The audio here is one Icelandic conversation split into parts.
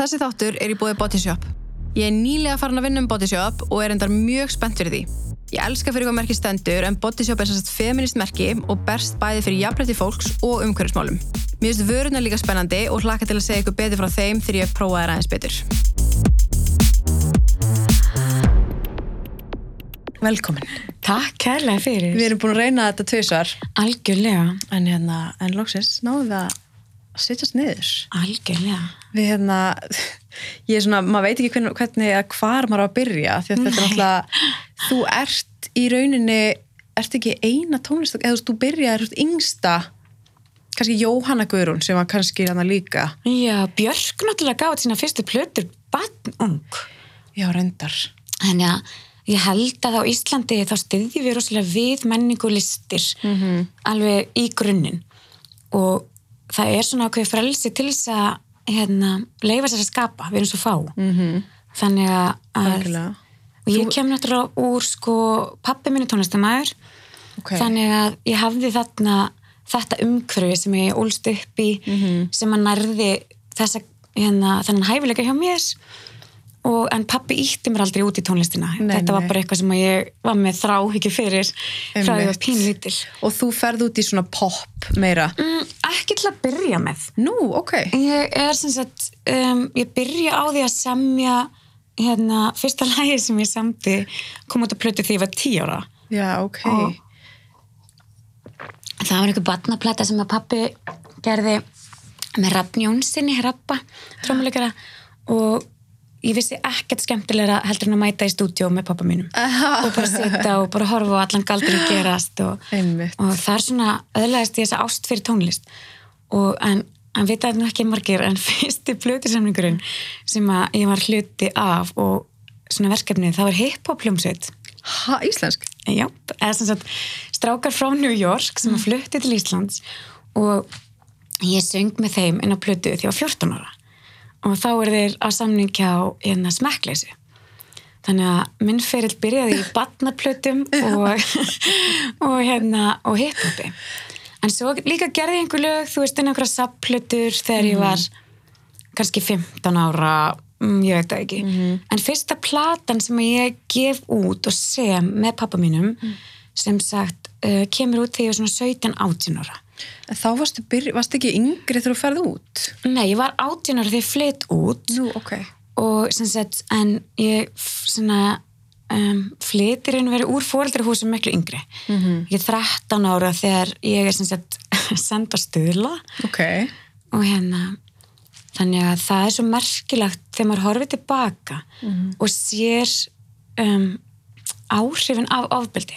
Þessi þáttur er í búið Bodyshop. Ég er nýlega farin að vinna um Bodyshop og er endar mjög spennt fyrir því. Ég elska fyrir hvað merki stendur en Bodyshop er sérst feminist merki og berst bæði fyrir jafnrætti fólks og umhverfismálum. Mér finnst vöruna líka spennandi og hlaka til að segja ykkur betur frá þeim þegar ég prófaði það aðeins betur. Velkomin. Takk kærlega fyrir. Við erum búin að reyna þetta tvisar Algjörlega, en hérna, en loksins náðum við að sittast niður. algjörlega. Við hérna, ég er svona, maður veit ekki hvernig, hvernig að hvar maður á að byrja því að þetta er náttúrulega, þú ert í rauninni, ert ekki eina tónlist, eða þú út yngsta, kannski Jóhanna Guðrún sem var kannski hérna líka. Já, Björk náttúrulega gáði sína fyrstu plötur badnung. Já, reyndar. Þannig að ég held að á Íslandi þá styðjum við rosalega við menningu og listir -hmm. alveg í grunninn og það er svona ákveð frelsi til þess að hérna, leifa sér að skapa, við erum svo fá Mm -hmm. þannig að, að ég kem náttúrulega úr sko pappi minni tónlistamæður Ok. þannig að ég hafði þarna þetta umhverfi sem ég ólst upp í Mhm. sem að nærði þessa, hérna, þennan hæfileika hjá mér og, en pappi ítti mér aldrei út í tónlistina Nei, þetta var nei. bara eitthvað sem ég var með þráhyggju fyrir frá því að pínlítil Og þú ferð út í svona pop meira. mm, ekki til að byrja með Nú, ok. ég er sem sagt um, ég byrja á því að semja hérna, fyrsta lagi sem ég samti kom út að plötu því ég var tí ára Já, ok. Og- það var einhver batnaplata sem að pappi gerði með Raffn Jónssoni, rappa trómuleikara og ég vissi ekkert skemmtilegra heldur en að mæta í stúdíó með pappa mínum. Og bara sitja og bara horfa á allan galdurinn gerast og, og það er svona öðlaðist ég þessa ást fyrir tónlist. Og en hann vitaði nú ekki margir en fyrsti plötusamningurinn sem að ég var hluti af og svona verkefnið, það var hip-hop hljómsveit íslensk? Já, eða sem sagt strákar frá New York sem að flutti til Íslands og ég söng með þeim inn á plötu því ég var 14 ára og þá er þeir á samning hjá hérna smekkleysi. Þannig að minn ferill byrjaði í batnaplötum og, og hérna og hiphopi. En svo líka gerði ég einhver lög þú veist einhverja sapplötur þegar ég var kannski 15 ára mm, ég veit það ekki. En fyrsta platan sem ég gef út og sem með pappa mínum sem sagt uh, kemur út þegar ég var svona 17-18 ára En þá varstu, byrj, varstu ekki yngri þegar þú ferð út? nei, ég var 18 ára þegar ég flytt út Nú, ok. og sagt, en ég um, flytir einu verið úr fóreldrahúsum miklu yngri -hmm. ég er 13 ára þegar ég er sagt senda stuðla Ok. og hérna þannig að það er svo merkilegt þegar maður horfið tilbaka og sér um, áhrifin af ofbeldi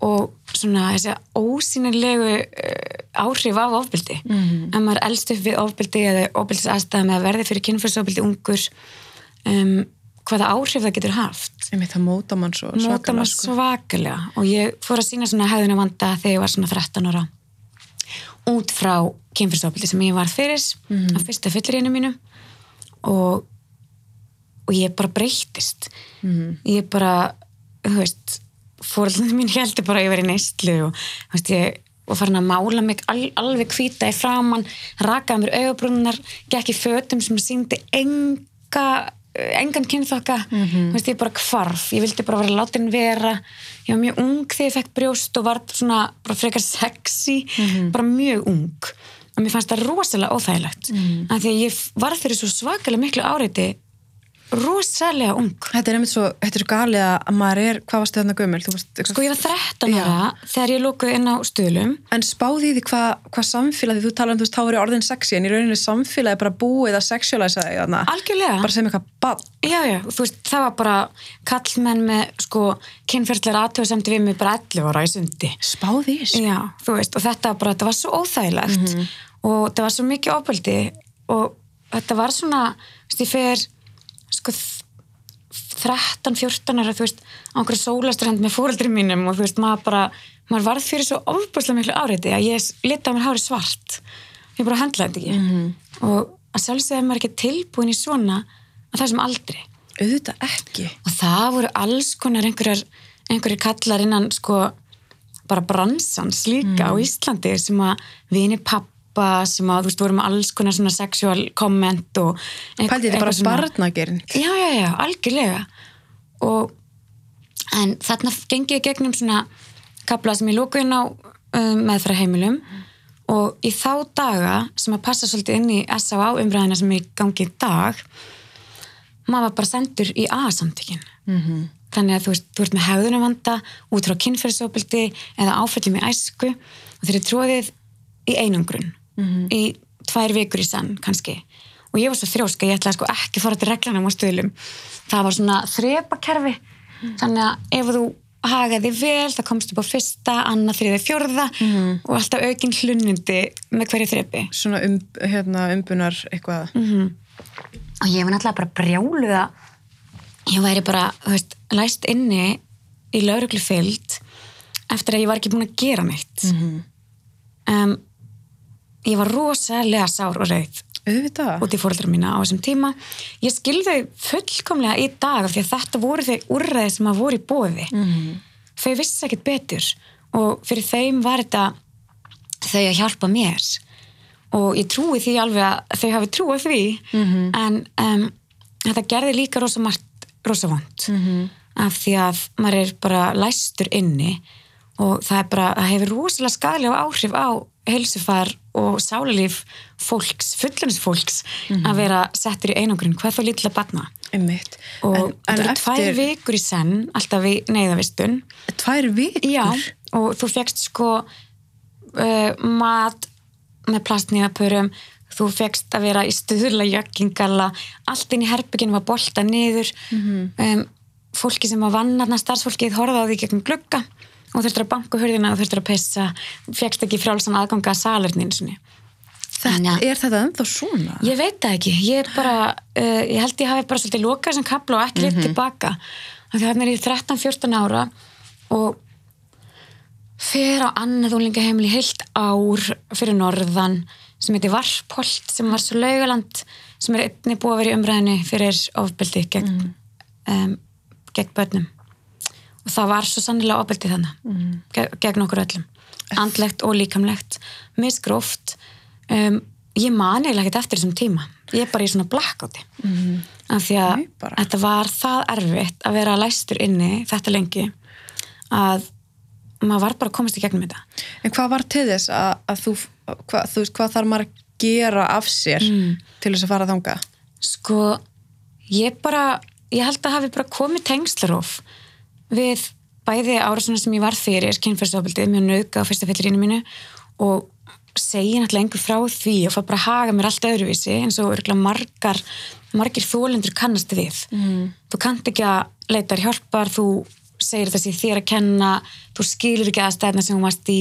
og svona þessi ósýnilegu uh, áhrif af ofbeldi mm. ef maður elst upp við ofbeldi eða ofbeldis aðstæðum eða verði fyrir kynfyrsofbeldi ungur um, hvaða áhrif það getur haft Einmitt, það móta mann svo móta svakalega, maður sko. svakalega og ég fór að sína svona hefðina vanda þegar ég var svona 13 ára út frá kynfyrsofbeldi sem ég var fyrir Mhm. á fyrsta fyllirínu mínu og og ég bara breyttist Mhm. ég bara, þú veist fóröldinu mín heldur bara að ég verið í neyslu og og farin að mála mig al, alveg hvita í framann rakaði mér augabrúnar gekk í fötum sem síndi enga engan kynþokka Mhm. þú veist ég bara hvarf, ég vildi bara vera látin vera ég var mjög ung þegar ég fekk brjóst og var svona frekar sexy Mhm. bara mjög ung og mér fannst það rosalega óþægilegt Mhm. af því að ég var fyrir svo svakalega miklu áreiti rosalega ung Þetta er einmitt svo, þetta er svo galið að maður er, hvað varstu þarna gömul? Varst, Sko ég var 13 ára þegar ég lókuð inn á stuðlum En spáði því hvað hva samfélagi, þú talar um þú veist, þá er orðin sexy, en í rauninni samfélagi bara búið að sexualæsa. Algjörlega Bara sem eitthvað bann. Já, já, þú veist, það var bara kallmenn með sko kynferðlar aðtöðasemdi við mig bara 11 ára í sundi Spáði í þessu. Já, þú veist, og þetta var bara, þetta var svo óþægilegt og þetta var svo mikið sko 13-14 ára, þú veist, á einhverju sólastrand með fóreldri mínum og þú veist, maður bara maður varð fyrir svo ofbúslega miklu áreiti að ég lita á mér hári svart ég bara handlaði þetta ekki og að sjálfsögða maður ekki tilbúin í svona að þessum aldri Auðvitað ekki. og það voru alls konar einhverjar, einhverjir kallar innan sko bara bransans líka á Íslandi sem að vini pappa hópa sem að, þú veist, voru með alls konar svona sexual comment og Pældi þetta er bara barnagerinn. Já, já, já, algjörlega og en þarna gengi ég gegnum svona kapla sem ég lóku inn á um, meðfra heimilum og í þá daga sem að passa svolítið inn í S.A.A. umræðina sem í gangi í dag maður var bara sendur í A-samtökin -hmm. þannig að þú veist, þú ert með hefðunumvanda út frá kynferðsóbildi eða áfællum í æsku og þeir eru tróðið í einangrun í tvær vikur í senn kannski. Og ég var svo þrjóska, ég ætlaði sko ekki fara til reglanum á stöðlum það var svona þrepakerfi. Þannig að ef þú hagaði vel það komst upp á fyrsta, annað, þriði, fjórða og alltaf aukinn hlunnindi með hverju þrepi. Svona um, hérna, umbunar eitthvað. og ég var náttúrulega bara brjáluð að ég væri bara, þú veist, læst inni í lauruglu fyllt eftir að ég var ekki búin að gera neitt. Um, ég var rosalega sár og rauð. Út í fóreldra mína á þessum tíma. Ég skilði fullkomlega í dag af því að þetta voru þau úrræði sem að voru í bóði þau vissi ekkert betur og fyrir þeim var þetta þau að hjálpa mér. Og ég trúi því alveg að þau hafi trúið því. En um, þetta gerði líka rosa margt rosa vond af því að maður er bara læstur inni og það er bara, það hefur rosalega skadlega áhrif á heilsufar og sálalíf fólks, fullunins fólks að vera settur í einangrun, hvað þá lítila batna Einmitt. og þetta eru tvær vikur í senn alltaf í neyðavistun tvær vikur? já, og þú fegst sko uh, mat með plastnýðapörum þú fegst að vera í stuðla jökkingala, allt inn í herbygginu var bolta niður. Um, fólki sem var vannarna starfsfólkið því gegnum glugga og þurftur að banka hurðina og þurftur að pissa. Fegst ekki frjálsan aðganga að salerninu sinni. Þannig að- Er þetta ennþá svona? Ég veit það ekki, ég bara uh, ég held ég hafi bara svolítið lokað sem kapla og ekki mm tilbaka, þannig að þannig er ég 13-14 ára og fer á annað úlingaheimili heilt ár fyrir norðan sem heitir Varpholt sem var svo laugaland sem er einni búið að vera í umræðinni fyrir ofbeldi gegn, um, gegn börnum og það var svo sannilega ofbeldi þannig gegn, gegn okkur öllum. Andlegt og líkamlegt misgróft. Um, ég man eiginlega ekkert eftir þessum tíma. Ég er bara í svona blackouti. Mm. af því að Nei, þetta var það erfitt að vera læstur inni þetta lengi að maður var bara að komast í gegnum þetta. En hvað var til þess að, að þú, hvað, þú veist, hvað þarf maður að gera af sér Mm. til þess að fara þanga? sko ég bara, ég held að hafi bara komið tengslaróf við bæði árasuna sem ég var fyrir kynferðsofbildið, mjög nauka á fyrsta fellirinu mínu og segja náttúrulega einhver frá því og fá bara að haga mér allt öðruvísi eins og örgulega margar margir þólendur kannast við mm. þú kannt ekki að leita þér hjálpar þú segir þessi þér að kenna þú skilur ekki aðstæðna sem þú varst í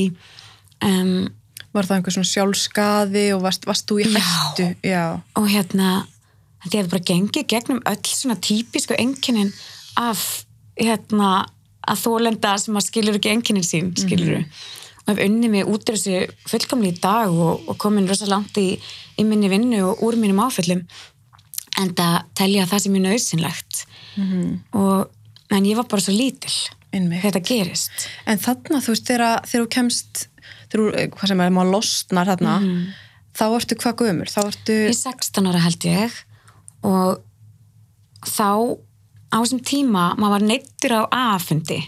um, Var það einhver svona sjálfskaði og varst, varst þú í Já. hættu? Já. og hérna þetta hefur bara gengið gegnum öll svona típisku enginnin af hérna að þólenda sem að skilur ekki enginnin sín skilur og hef unnið mig út úr þessu fullkomli í dag og, og komin rosa langt í, í minni vinnu og úr mínum áföllum. En það telja að það sem er nöðsynlegt og en ég var bara svo lítil Einmitt. þetta gerist. En þarna, þú veist, þegar, þú kemst, þegar þú, hvað sem er, maður losnar þarna, þá ertu hvað gömur? Þá ertu, Ég er 16 ára held ég. Og þá á þessum tíma maður var neittur á A-fundi.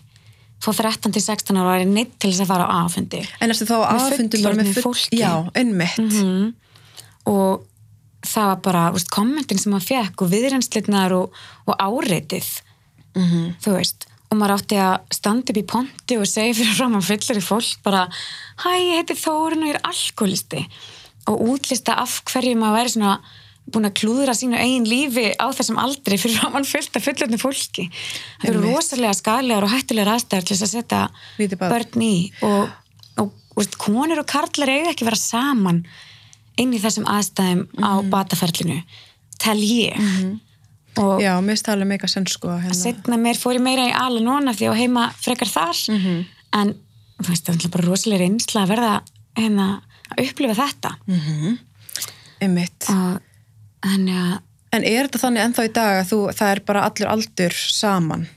Frá 13 til 16 ára var ég neitt til þess að fara á A-fundi. En ertu þá Með aðfundum bara með fólki. Já, einmitt. og það var bara veist, kommentin sem maður fekk og viðrennslitnar og, og áreitið þú veist og maður átti að standa upp í ponti og segja fyrir fram að fullir í fólk bara hæ, ég heiti Þórun og ég er alkoholisti og útlista af hverju maður væri svona búin að klúðra sínu eigin lífi á þessum aldri fyrir að fullt af fullorðnu fólki. Það eru rosalega skalegar og hættulegar aðstæður til þess að setja börn í og, og, og konur og karlar eiga ekki að vera saman inn í þessum aðstæðum á bataferlinu tel ég. Og Já, mér stæði alveg meika senn sko. Hérna. setna meir fór ég meira í ala núna því að heima frekar þar. En þú veist, það er bara rosalega reynsla að verða hérna, að upplifa þetta. Einmitt. og þannig að En er þetta þannig ennþá í dag að þú, það er bara allur aldur saman?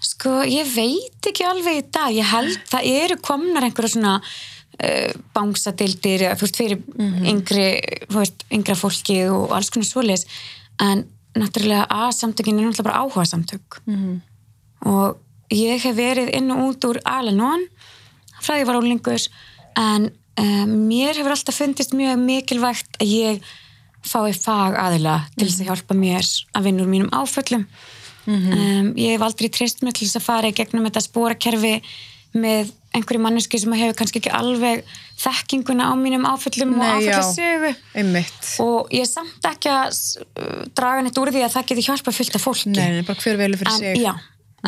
Sko, ég veit ekki alveg í dag, ég held það eru komnar einhverja svona uh, bánsadildir þú veist, fyrir yngri veist, yngra fólki og alls konar svoleiðis. En náttúrulega A-samtökin er náttúrulega bara áhuga samtök og ég hef verið inn og út úr Al-Anon frá því ég var ólingus en um, mér hefur alltaf fundist mjög mikilvægt að ég fái fag aðila til þess að hjálpa mér að vinna úr mínum áföllum. Um, ég hef aldrei treyst mér til þess að fara í gegnum þetta spórakerfi með einhverju manneski sem hefur kannski ekki alveg þekkinguna á mínum áföllum og Nei, já. áföllasögu og ég er samt ekki að uh, draga neitt úr því að það getur hjálpa fullt af fólki. Nei, bara hver velu fyrir en, sig. já,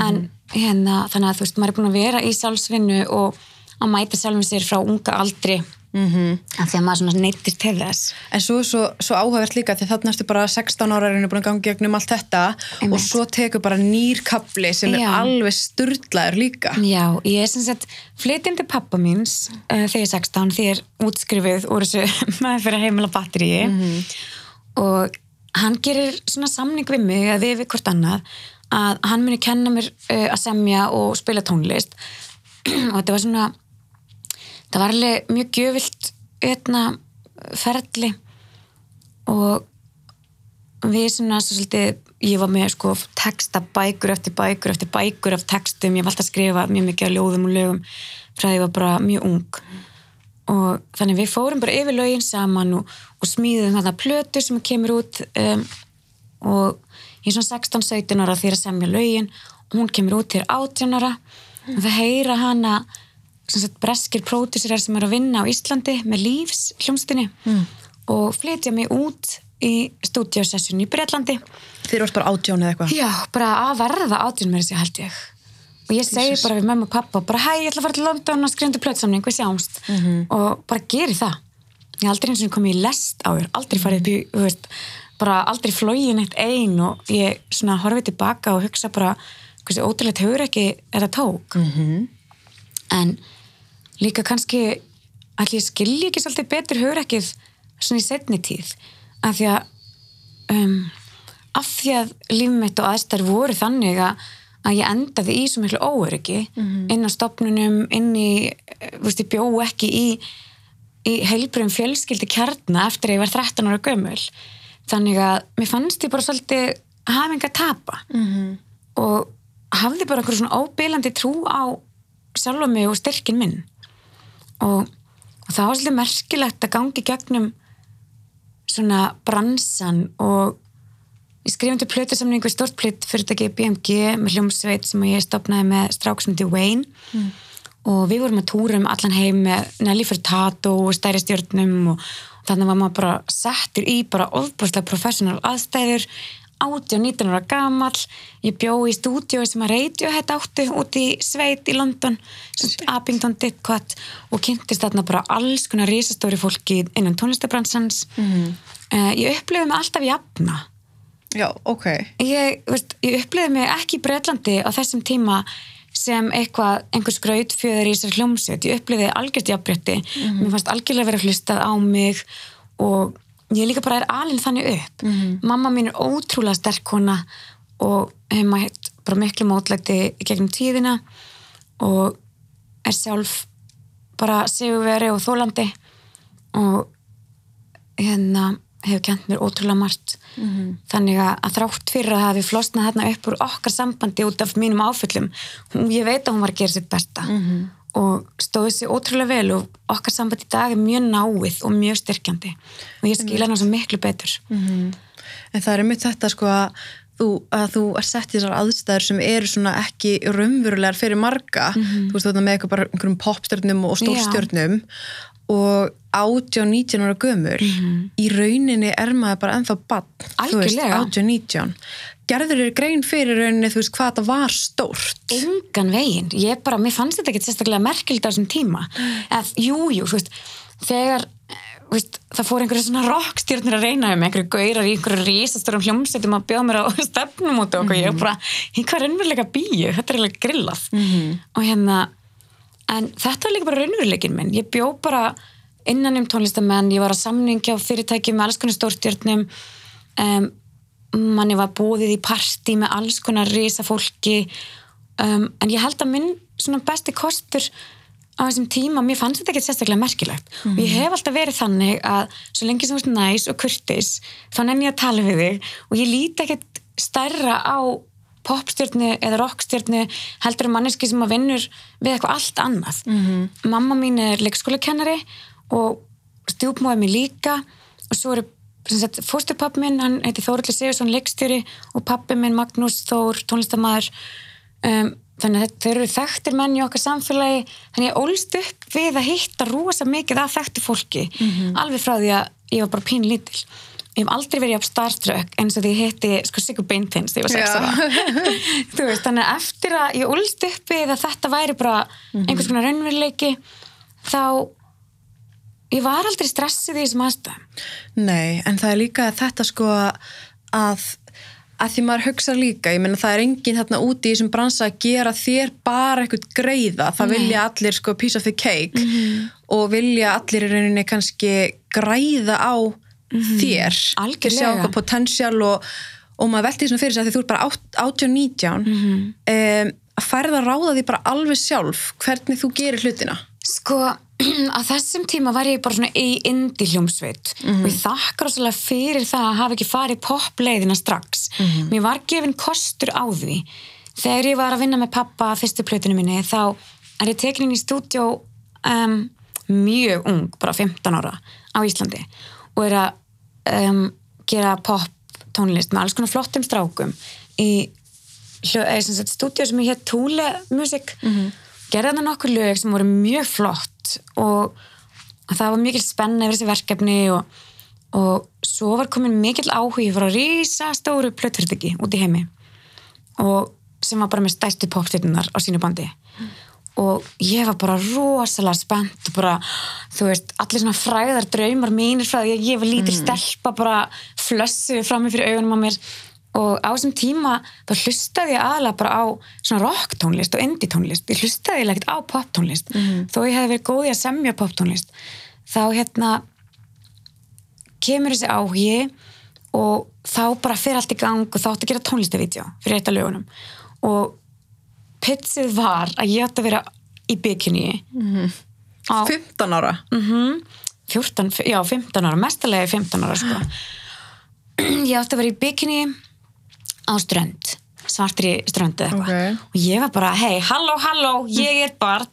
en hérna þannig að þú veist, maður er búin að vera í sjálfsvinnu og að mæta sjálfum sér frá unga aldri mm -hmm. því að maður svona neytir til þess En svo er svo, svo áhugavert líka því þannig ertu bara 16 ára er búin að gangi gegnum allt þetta Einmitt. og svo tekur bara nýrkabli sem er Já. alveg sturlaður líka. Já, ég er sem sagt flytjandi pappa míns uh, þegar ég er 16, því ég er útskrifið úr þessu maður fyrir heimila batteríi og hann gerir svona samning við mig að við við hvort annað að hann muni kenna mér uh, að semja og spila tónlist og þetta var svona það var alveg mjög gjöfilt hérna, ferli og við svona svo svolítið, ég var með sko texta bækur eftir bækur eftir bækur af textum, ég alltaf að skrifa mjög mikið af ljóðum og lögum frá því ég var bara mjög ung. Og þannig við fórum bara yfir lögin saman og, og smíðum þarna plötu sem kemur út um, og ég er svona 16-17 ára þegar að semja lögin. Og hún kemur út til 18 ára. Og það heyra hana sagt, breskir pródúsirar sem er að vinna á Íslandi með lífs hljómsdunni mm. og flytja mig út í stúdíosessjun í Breitlandi Þeir eru bara átjón eða eitthvað. Já, bara að verða átjón með þessi held ég. Og ég segi bara við mamma og pappa bara hæ, ég ætla að fara til London og skrifa undir plötsamning við sjáumst. Og bara geri það. Ég aldrei eins og komið í lest á þér aldrei farið upp í, þú veist bara aldrei flógin eitt ein og ég svona horfið tilbaka og hugsa bara hversu ótrúlega hugur ekki þetta tók. -hmm. en líka kannski allir ég skilji ekki svolítið betur hugur ekkið svona í setni tíð. Af því að um, af því að líf mitt og aðstæður voru þannig að, að ég endaði í svo miklu óöryggi inn á stopnunum, inn í eh, veist, ég bjó ekki í í heilbröðum fjölskyldi kjarna eftir að ég var 13 ára gömul. Þannig að mér fannst ég bara svolítið hafa enga að tapa. -hmm. og hafði bara einhverju svona óbílandi trú á sjálfa mig og styrkin minn og, og það var svolítið merkilegt að gangi gegnum svona bransan og ég skrifandi plötusamning við stort plöt fyrirtæki BMG með hljómsveit sem ég stopnaði með strák sem heitir Wayne Mm. og við vorum að túra um allan heim með Nelly Furtado og stærri stjórnum og, og þannig var maður bara settur í bara ofbúrslega professional aðstæður 18-19 ára gamall. Ég bjó í stúdíu sem að Radiohead átti út í sveit í London Abington Didcot og kynntist þarna bara alls konar risastóri fólki innan tónlistabransans. Mm. uh, ég upplifði mig alltaf jafna. Já, ok. ég, ég upplifði mig ekki í Breitlandi á þessum tíma sem eitthvað, einhver skraut fjöður í þessar hljómsveit, ég upplifði algjört jafnbretti, mér fannst algjörlega verið hlustað á mig og ég líka bara er alinn þannig upp. Mamma mín er ótrúlega sterk kona og hefur mætt bara miklu mótlæti gegnum tíðina og er sjálf bara sigurveri og þólandi og hérna hefur kent mér ótrúlega margt. Þannig að, þrátt fyrir að það hafi flosnað hérna upp úr okkar sambandi út af mínum áföllum hún, ég veit að hún var að gera sitt besta og stóði sér ótrúlega vel og okkar sambandi í dag er mjög náið og mjög styrkjandi. Og ég skila hana svo miklu betur. En það er einmitt þetta sko að þú, að þú er sett í þessar aðstæður sem eru svona ekki raunverulegar fyrir marga. Þú veist þetta með eitthvað bara einhverjum popstjörnum og stórstjörnum. Og 18-19 ára gömur í rauninni er maður bara ennþá bann, þú veist, Algjörlega. 18-19 gerður þér grein fyrir rauninni þú veist hvað það var stórt. Engan veginn, ég bara, mér fannst þetta ekki sérstaklega merkild á þessum tíma. Að, jú, jú, þú veist, þegar veist, það fór einhverju svona rockstjórnir að reyna um einhverju gaurar í einhverju rísastórum hljómsveitum að bjóða mér á stefnum út og okkur, ég bara, hvað raunveruleika bíu þetta er alveg grillað. Og hérna, en þetta var líka bara raunveruleikin minn, ég bjó bara innan um tónlistamenn, ég var að samningja á fyrirtæki með alls konar stórstjórnum um, manni var búið í partí með alls konar risa fólki um, en ég held að minn svona besti kostur á þessum tíma, mér fannst þetta ekki sérstaklega merkilegt. Og ég hef alltaf verið þannig að svo lengi sem þú ert næs og kurtis þá nenni ég að tala við þig. Og ég líti ekkert stærra á popstjörnu eða rockstjörnu heldur um manneski sem að vinnur við eitthvað allt annað. Mamma mín er leikskólakennari og stjúpmóði mér líka. Og svo eru fóstupappi minn, hann heiti Þóruldur Sigursson leikstjóri og pappi minn Magnús Þór, tónlistamæður um, þannig að þeir eru þekktir menn í okkar samfélagi. Þannig að ég ólst upp við að hitta rosa mikið af þekktu fólki. Alveg frá því að ég var bara pín lítil. Ég hef aldrei verið á starströk eins og því ég hitti sko Sigur Beintins þegar ég var 6 ára. Þannig að eftir að ég ólst upp við að þetta væri bara einhvers konar raunveruleiki þá ég var aldrei stressið í þessum aðstæðum. Nei, en það er líka þetta sko að, að því maður hugsa líka, ég menna það er enginn þarna úti í þessum bransa að gera þér bara eitthvað greiða, það vilja allir sko piece of the cake og vilja allir í rauninni kannski græða á þér. Algjörlega. sjá eitthvað potential og, og maður velti þessum fyrir sig að því þú er bara 18-19 um, að færða að ráða því bara alveg sjálf hvernig þú gerir hlutina. Sko, á þessum tíma var ég bara svona í indie hljómsveit og ég þakkar óslega fyrir það að hafa ekki farið popleiðina strax. Mér var gefin kostur á því. Þegar ég var að vinna með pappa að fyrstu plötinu minni þá er ég tekin inn í stúdjó um, mjög ung, bara 15 ára á Íslandi og er að um, gera pop tónlist með alls konar flottum strákum í stúdíu sem ég hétt Thule Music gerði þarna nokkur lög sem voru mjög flott og, það var mikil spenna yfir þessi verkefni og, og svo var komin mikil áhugi frá rísa stóru plötfyrirtæki út í heimi og sem var bara með stærstu popstjörnunar á sínu bandi. Og ég var bara rosalega spennt og bara, þú veist, allir svona fræðar draumar mínir frá því að ég var lítil stelpa bara flössu frammi fyrir augunum á mér og á þessum tíma þá hlustaði ég aðalega bara á svona rocktónlist og indie tónlist. Ég hlustaði ekkert á poptónlist þó ég hefði verið góð í að semja poptónlist þá hérna kemur þessi áhugi og þá bara fyrir allt í gang og þá átti að gera tónlistavídeó fyrir eitt af lögunum. Og pitsið var að ég átti að vera í bikini á 15 ára? 14, já 15 ára, mestalegi 15 ára sko. ég átti að vera í bikini á strönd svartri ströndu eða eitthvað. Ok. og ég var bara, hei, halló, halló ég er barn,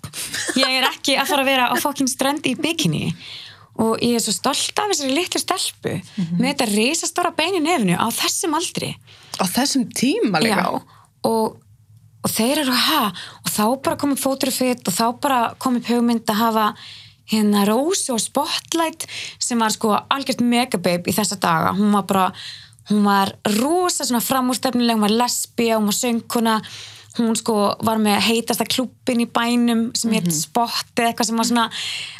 ég er ekki að fara að vera á fokkin strönd í bikini. Og ég er svo stolt af þessari litlu stelpu með þetta risastóra bein í nefnu á þessum aldri. Á þessum tíma líka? Já, og, og þeir eru ha, og þá bara komið fóturfitt og þá bara komið hugmynd að hafa hérna Rósu og Spotlight sem var sko algjört megababe í þessa daga, hún var bara hún var rosa svona framúrstefnileg hún var lesbía, hún var söngkuna hún sko var með heitasta klubbin í bænum sem heit Spot eða eitthvað sem var svona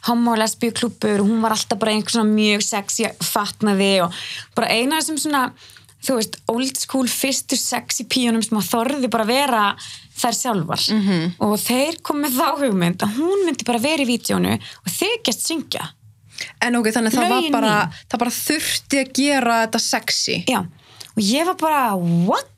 homo og lesbíu klubbur og hún var alltaf bara einhver svona mjög sexy fatnaði og bara eina sem svona þú veist, old school fyrstu sexy píunum sem að þorði bara vera þær sjálfar. -hmm. og þeir komið þá hugmynd að hún myndi bara vera í vídjónu og þykjast syngja En ok, þannig að það var bara, það bara þurfti að gera þetta sexy. Já, og ég var bara, what?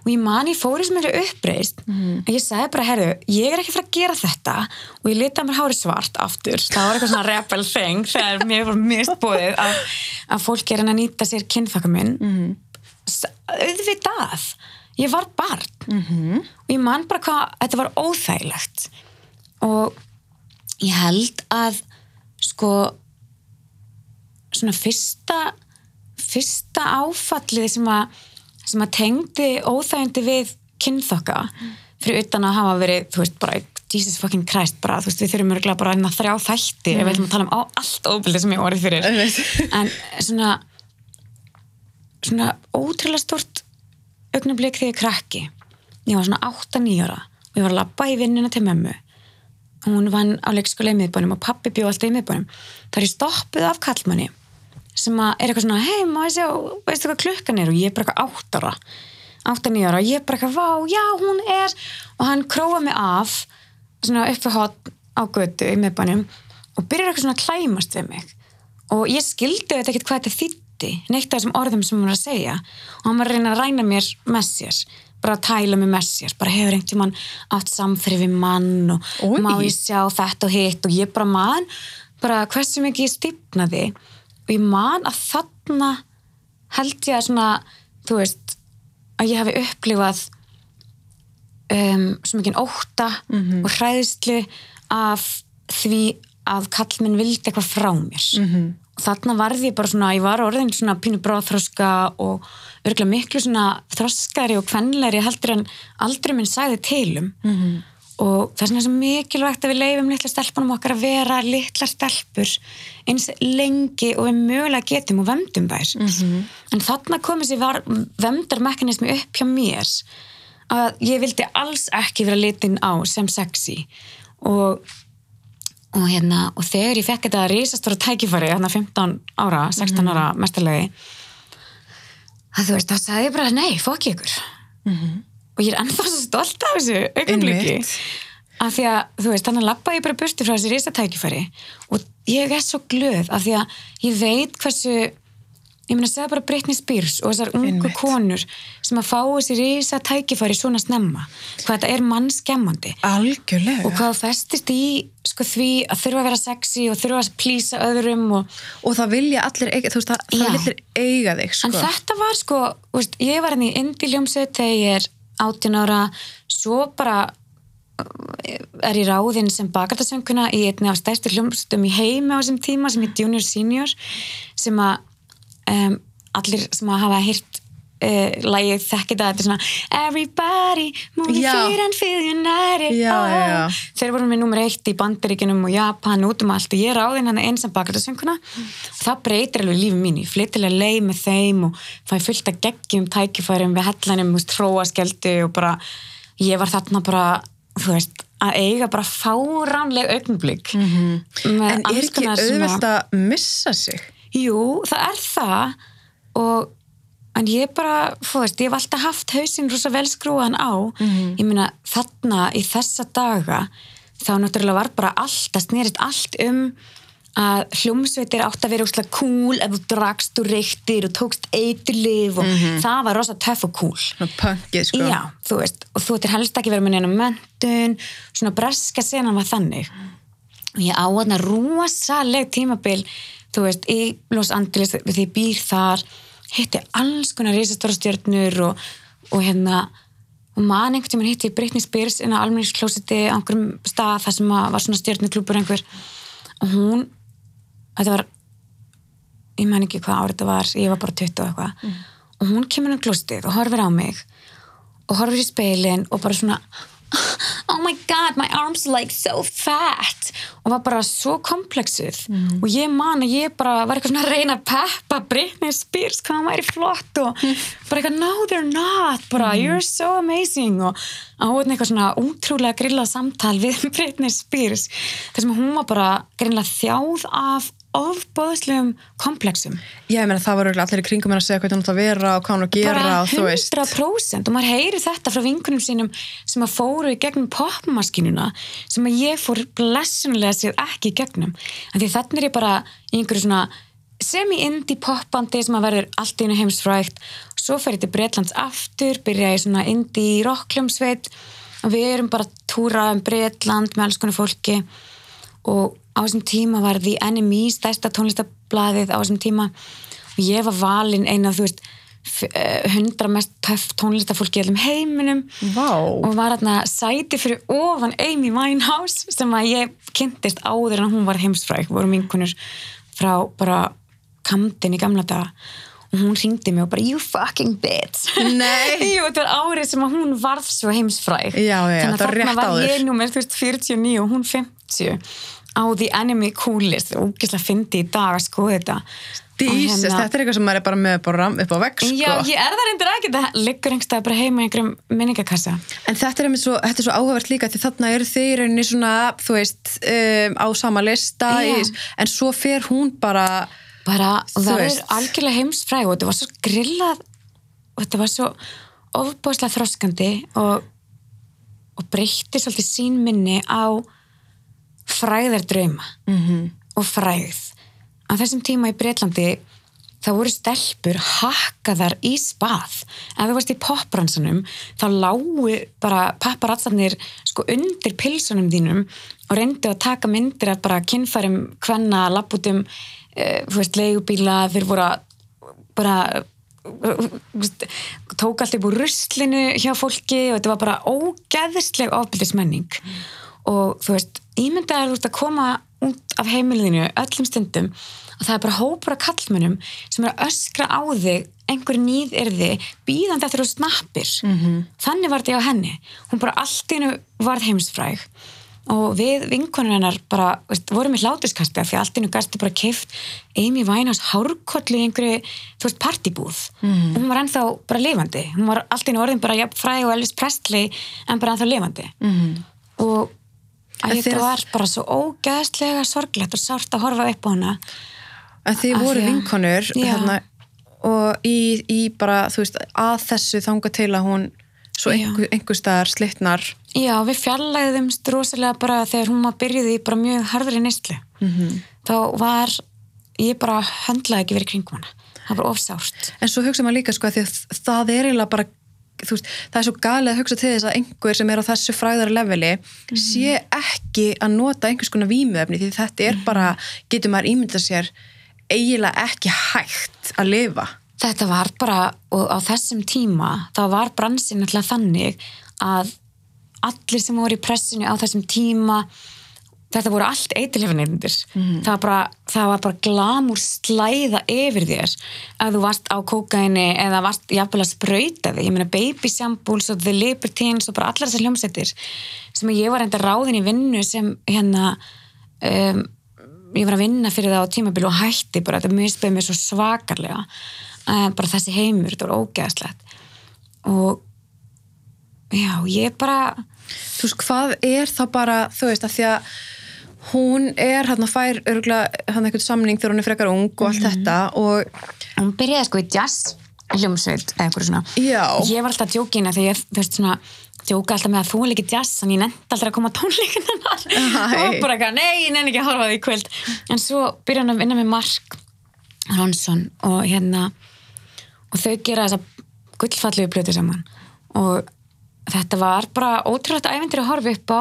Og ég man, ég fór í sem eru uppreist og ég sagði bara, herru, ég er ekki fara að gera þetta og ég litaði mér hári svart aftur, það var eitthvað svona rebel thing þegar mér var mistbúið að, að fólk er að nýta sér kynþakka minn mm. auðvitað ég var barn -hmm. og ég man bara hvað þetta var óþægilegt og ég held að sko svona fyrsta fyrsta áfallið sem að, sem að tengdi óþægindi við kynþokka fyrir utan að hafa verið, þú veist, bara Jesus fucking Christ, bara, þú veist, við þurfum örgulega bara að þrjá þætti ef við ætlum að tala um á allt óbildið sem ég orðið fyrir. En svona svona ótrúlega stort augnablik þegar ég krakki. Ég var svona 8-9 ára. Og ég var að labba í vinnina til mömmu. Hún vann á leikskóla í miðbænum og pappi bjóð alltaf í miðbænum. Þar ég stoppuð af kallmanni sem að er eitthvað svona, hei maður sjá veistu hvað klukkan er? Og ég er bara eitthvað 8 ára. 8-9 ára. Og ég er bara eitthvað, vá, já hún er. Og hann króa mig af svona uppi hot á götu í miðbænum og byrjar eitthvað svona að klæmast við mig. Og ég skildi þetta ekkert hvað þetta þýtti neitt af þessum orðum sem hún var að segja. Og hann var að reyna að ræna mér með sér bara að tæla mig með sér. Bara hefur einhvern tímann átt samfrið við mann og Oj. má ég sjá þetta og hitt? Og ég bara man bara hversu mikið ég stífnaði og ég man að þarna held ég að svona þú veist að ég hafi upplifað um, svo mikið óta og hræðslu af því að kallminn vildi eitthvað frá mér -hmm. og þarna varði ég bara svona ég var orðin svona pínu bráðþroska og örgulega miklu svona þroskari og kvenleiri heldur en aldrei minn sagði tilum -hmm. Og það er svona svo mikilvægt að við leifum litla stelpunum okkar að vera litla stelpur eins lengi og við mögulega getum og vemdum þær. -hmm. en þarna kom þessi vemdarmekanismi upp hjá mér að ég vildi alls ekki vera litin á sem sexy. Og og hérna, og þegar ég fekk þetta risastóra tækifæri, hérna 15 ára 16 ára mestarlegi að þú veist, þá sagði ég bara nei, fokk ykkur og ég er ennþá svo stolt af þessu augnumliki af því að, þú veist, þannig að lappa ég bara burti frá þessi risatækifæri. Og ég er svo glöð af því að ég veit hversu ég meina að segja bara Britney Spears og þessar ungu Einmitt. konur sem að fá þessi risatækifæri svona snemma. Hvað þetta er mannskemmandi. Algjörlega. Og hvað festist í sko, því að þurfa að vera sexy og þurfa að plýsa öðrum og, og það vilja allir eiga, þú veist, það, það vilja allir eiga þig sko. en þetta var sko veist, ég var henni í indie hljómsveit þegar ég er 18 ára svo bara uh, er ég ráðinn sem bakartasönguna í einni af stærstu hljómsveitum í heimi á þessum tíma sem er junior senior sem að um, allir sem að hafa hýrt uh, lægið þekkir það, þetta er svona Everybody, Já. feet and feel united Já, oh. já, þeir voru með nummer eitt í bandaríkinum og Japan út um allt og ég ráði hann eins sem bakartasönguna og það breytir alveg lífið mínu, ég flyttilega leið með þeim og fæ fullt að geggjum tækifærum við hellanum, veist, tróaskjöldu og bara, ég var þarna bara þú veist, að eiga bara fáránleg augnblík mm -hmm. en er ekki auðvelt að missa sig Jú, það er það og en ég bara, þú veist, ég hef alltaf haft hausinn rosa vel skrúan á. Ég meina þarna í þessa daga þá náttúrulega var bara allt það snerist allt um að hljómsveitir átt að vera úrslega cool ef þú drakst og reyktir og tókst eiturlif og það var rosa töff og cool. Svona punkið sko. Já, þú veist, og þú ættir helst ekki verið með neina mentun, svona breska senan var þannig. Og ég á þarna rosaleg tímabil þú veist, í Los Angeles því býr þar, hitti alls konar risastóra stjörnur og, og hérna og man einhvern tímann hitti Britney Spears inn á almenningsklósiti á einhverjum stað þar sem var svona stjörnuklúpur einhver. Og hún þetta var ég man ekki hvað árið þetta var ég var bara 20 og eitthvað. Og hún kemur inn á klósitið og horfir á mig og horfir í speilin og bara svona oh my god, my arms are like so fat. Og var bara svo komplexuð. Og ég man að ég bara var eitthvað svona að reyna að peppa Britney Spears hvað hann væri flott og bara eitthvað no they're not, bara you're so amazing. Og á hún eitthvað svona útrúlega grillað samtal við Britney Spears þar sem hún var bara grillað þjáð af ofbóðslegum komplexum. Já, ég meina það var örugglega allir í kringum henn að segja hvað hún átt að vera og hvað hún á að gera bara og þú veist. 100% og maður heyri þetta frá vinkunum sínum sem að fóru í gegnum popmaskinuna sem að ég fór blessunlega sér ekki í gegnum. En því þannig er ég bara í einhverju svona semi-indie popbandi sem að verður allt í einu heimsfrægt. Svo fer ég til Bretlands aftur byrja ég svona indie rockljómsveit og við erum bara að túra um Bretland með alls konar fólki. Og á þessum tíma var The Enemy stærsta tónlistablaðið á þessum tíma. Og ég var valin eina þú veist eh, hundra mest töff tónlistafólki í allum heiminum. Vá. og var hérna sæti fyrir ofan Amy Winehouse sem að ég kynntist áður en hún var heimsfræk voru minkunur frá bara Camden í gamla daga. Og hún ringdi mig og bara you fucking bitch. Jú, þetta var árið sem að hún varð svo heimsfræk Já, já, þannig var að þarna var áður. ég veist, 49 og hún 50 á The Enemy Coolest og ógislega fyndi í dag að skoða þetta Jesus, hérna- þetta er eitthvað sem maður er bara með bara upp á vegg sko. Já, ég er það reyndir ekki, það liggur einhverstað bara heima í einhverjum minningakassa En þetta er, svo, þetta er svo áhugavert líka því þarna eru í rauninni svona, þú veist, um, á sama lista, Já. í, en svo fer hún bara, bara verður veist. algjörlega heimsfræg og þetta var svo grillað og þetta var svo ofbáslega þroskandi og, og breytti svolítið sín minni á fræðar drauma -hmm. og fræð á þessum tíma í Breitlandi það voru stelpur hakkaðar í spað ef þú varst í popbransanum þá lágu bara papparatsarnir sko undir pilsunum þínum og reyndu að taka myndir af bara kynfærum hvenna, lapputum e, veist, leigubíla þeir voru að bara uh, tók allt upp úr ruslinu hjá fólki og þetta var bara ógeðisleg ofbildismenning mm. og þú veist, ímyndaður þú veist að koma út af heimilinu öllum stundum og það er bara hópur af kallmennum sem er að öskra á þig einhver nýð er þið býðandi eftir þú snappir mm -hmm. þannig var þetta á henni hún bara allt innu varð heimsfræg og við vinkonur hennar bara veist, vorum í hlátuskasti því allt innu gæsti bara keift Amy Winehouse hárkollu í einhverju partibúð mm -hmm. hún var ennþá bara lifandi hún var allt innu orðin bara fræg og Elvis Presley en bara ennþá lifandi mm -hmm. og þetta var bara svo ógæðslega sorglegt og sárt að horfa upp á hana En þið voru vinkonur hérna, og í, í bara, þú veist, að þessu þanga til að hún svo einhver, einhver staðar slittnar. Já, við fjallæðumst rosalega bara þegar hún var byrjuð í bara mjög harðri nýstlu. Mm -hmm. Þá var, ég bara höndlaði ekki verið kringum hana. Það var ofsárt. En svo hugsa maður líka sko að því að það er eiginlega bara Veist, það er svo galið að hugsa til þess að einhver sem er á þessu fræðara leveli mm sé ekki að nota einhvers konar výmöfni því þetta er bara, getur maður ímyndað sér eiginlega ekki hægt að lifa. Þetta var bara, og á þessum tíma, þá var bransin alltaf þannig að allir sem voru í pressinu á þessum tíma, þetta voru allt eitilhefinir. Mm. Það, það var bara glamur slæða yfir þér að þú varst á kókaini eða varst jafnvel að spröyta þig. Ég meina Baby Shambles og The Libertines og bara allar þessar hljómsættir sem ég var enda ráðin í vinnu sem hérna um, ég var að vinna fyrir það á tímabili og hætti bara, þetta misbeði mér svo svakarlega uh, bara þessi heimur, þetta var ógeðslegt og já, ég bara Þú veist, hvað er það bara, þú veist, að því að hún er hann að fær örgulega hann eitthvað samning þegar hún er frekar ung og allt mm -hmm. þetta og hún byrjaði sko í jazz hljómsveit eða eitthvað svona. Já. ég var alltaf djókina þegar ég, þú veist svona djóka alltaf með að þú er líkið jazz en ég nefndi alltaf að koma tónleikina og bara ekki, nei, ég nefndi ekki að horfa því kvöld. En svo byrja hann að vinna með Mark Ronsson og hérna og þau gera þessa gullfalluðu plötu saman. Og þetta var bara ótrúlega ævendir að horfa upp á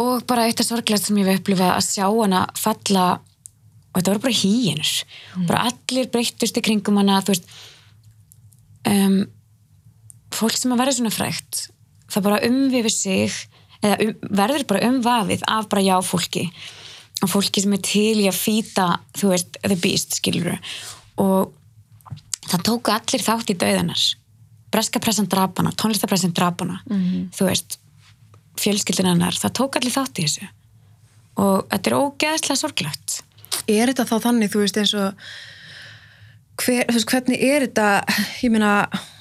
og bara eitt af sorglegast sem ég við upplifa að sjá hana falla og þetta voru bara hýjinur mm. bara allir breyttust í kringum hana þú veist um fólk sem að verða svona frækt það bara umvifir sig eða um, verður bara umvafið af bara já fólki og fólki sem er til í að fýta þú veist, the beast, skilur og það tóku allir þátt í döðanar breskapressan drapana, tónlistapressan drapana mm -hmm. þú veist fjölskyldinannar, það tók allir þátt í þessu og þetta er ógeðslega sorglegt Er þetta þá þannig, þú veist, eins og hver, þú veist, hvernig er þetta ég meina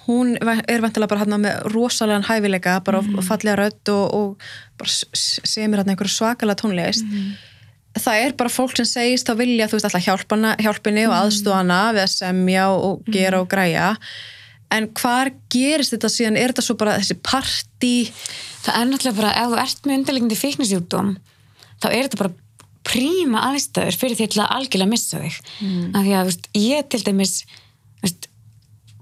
hún er vantilega bara hérna með rosalega hæfileika, bara mm -hmm. fallega rött og, og semir hérna einhverju svakalega tónlegist mm -hmm. það er bara fólk sem segist að vilja þú veist alltaf hjálpana, hjálpini og mhm. aðstofana við að semja og gera og mhm. græja en hvar gerist þetta síðan, er þetta svo bara þessi parti það er náttúrulega bara, ef þú ert með undirlegjandi fíknisjúkdóm þá er þetta bara príma aðstæður fyrir því að algjörlega missa þig mm. af því að veist, ég til dæmis veist,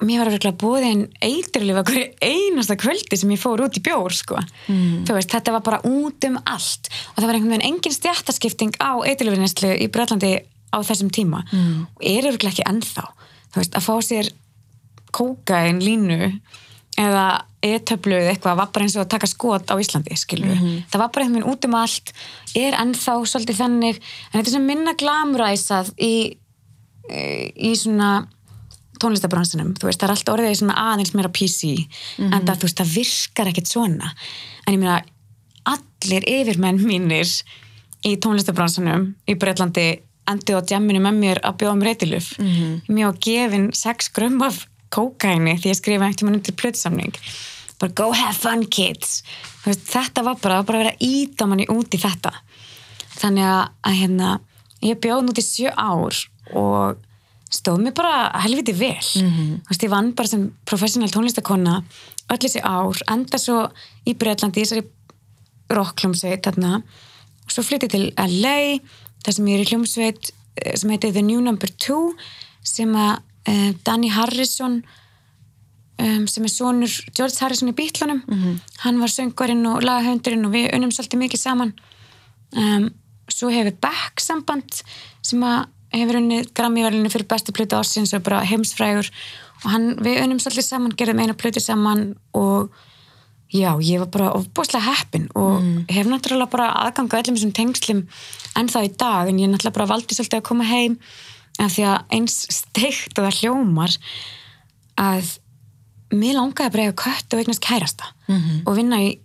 mér var verið búið einn eiturlif okkur einasta kvöldi sem ég fór út í bjór sko. mm. veist, þetta var bara út um allt og það var einhvern veginn engin stjættaskipting á eiturlifinistlu í Breitlandi á þessum tíma mm. og er öruglega ekki ennþá veist, að fá sér kókain línu eða etöflu eða eitthvað var bara eins og að taka skot á Íslandi mm -hmm. það var bara einhvern veginn út um allt er ennþá svolítið þannig en þetta er sem minna glamræsað í, í svona tónlistabransunum, þú veist, það er alltaf orðið svona aðeins meira PC, mm -hmm. en það, veist, það virkar ekkert svona, en ég meina allir yfirmenn mínir í tónlistabransunum í Breitlandi endi á djamminu með mér að bjóða um reytiluf mm -hmm. mér á gefin sex grömm af kókaini því ég skrifa eftir mann undir plötsamning bara go have fun kids. Veist, þetta var bara, bara að vera íta manni út í þetta. Þannig að, að hérna, ég bjóð nút í sjö ár og stóð mér bara helviti vel. Mm -hmm. veist, ég vann bara sem professional tónlistakonna öll þessi ár, enda svo í Breitlandi, þessari rockljómsveit þarna, og svo flytti til LA þar sem ég er í hljómsveit eh, sem heitir The New Number 2 sem að uh, Danny Harrison um, sem er sonur George Harrison í Bítlunum hann var söngvarinn og lagahöndurinn og við unnum svolítið mikið saman. Um, svo hefur Beck samband sem að hefur unnið Grammy-verðinu fyrir bestu plötu ársins og bara heimsfrægur. Og hann, við unnum svolítið saman, gerðum eina plötu saman og já, ég var bara ofbúslega heppin og hef náttúrulega bara aðganga öllum þessum tengslum en þá í dag, en ég náttúrulega bara valdi svolítið að koma heim af því að eins steikt og það hljómar að mér langaði að eiga kött og eignast kærasta -hmm. og vinna í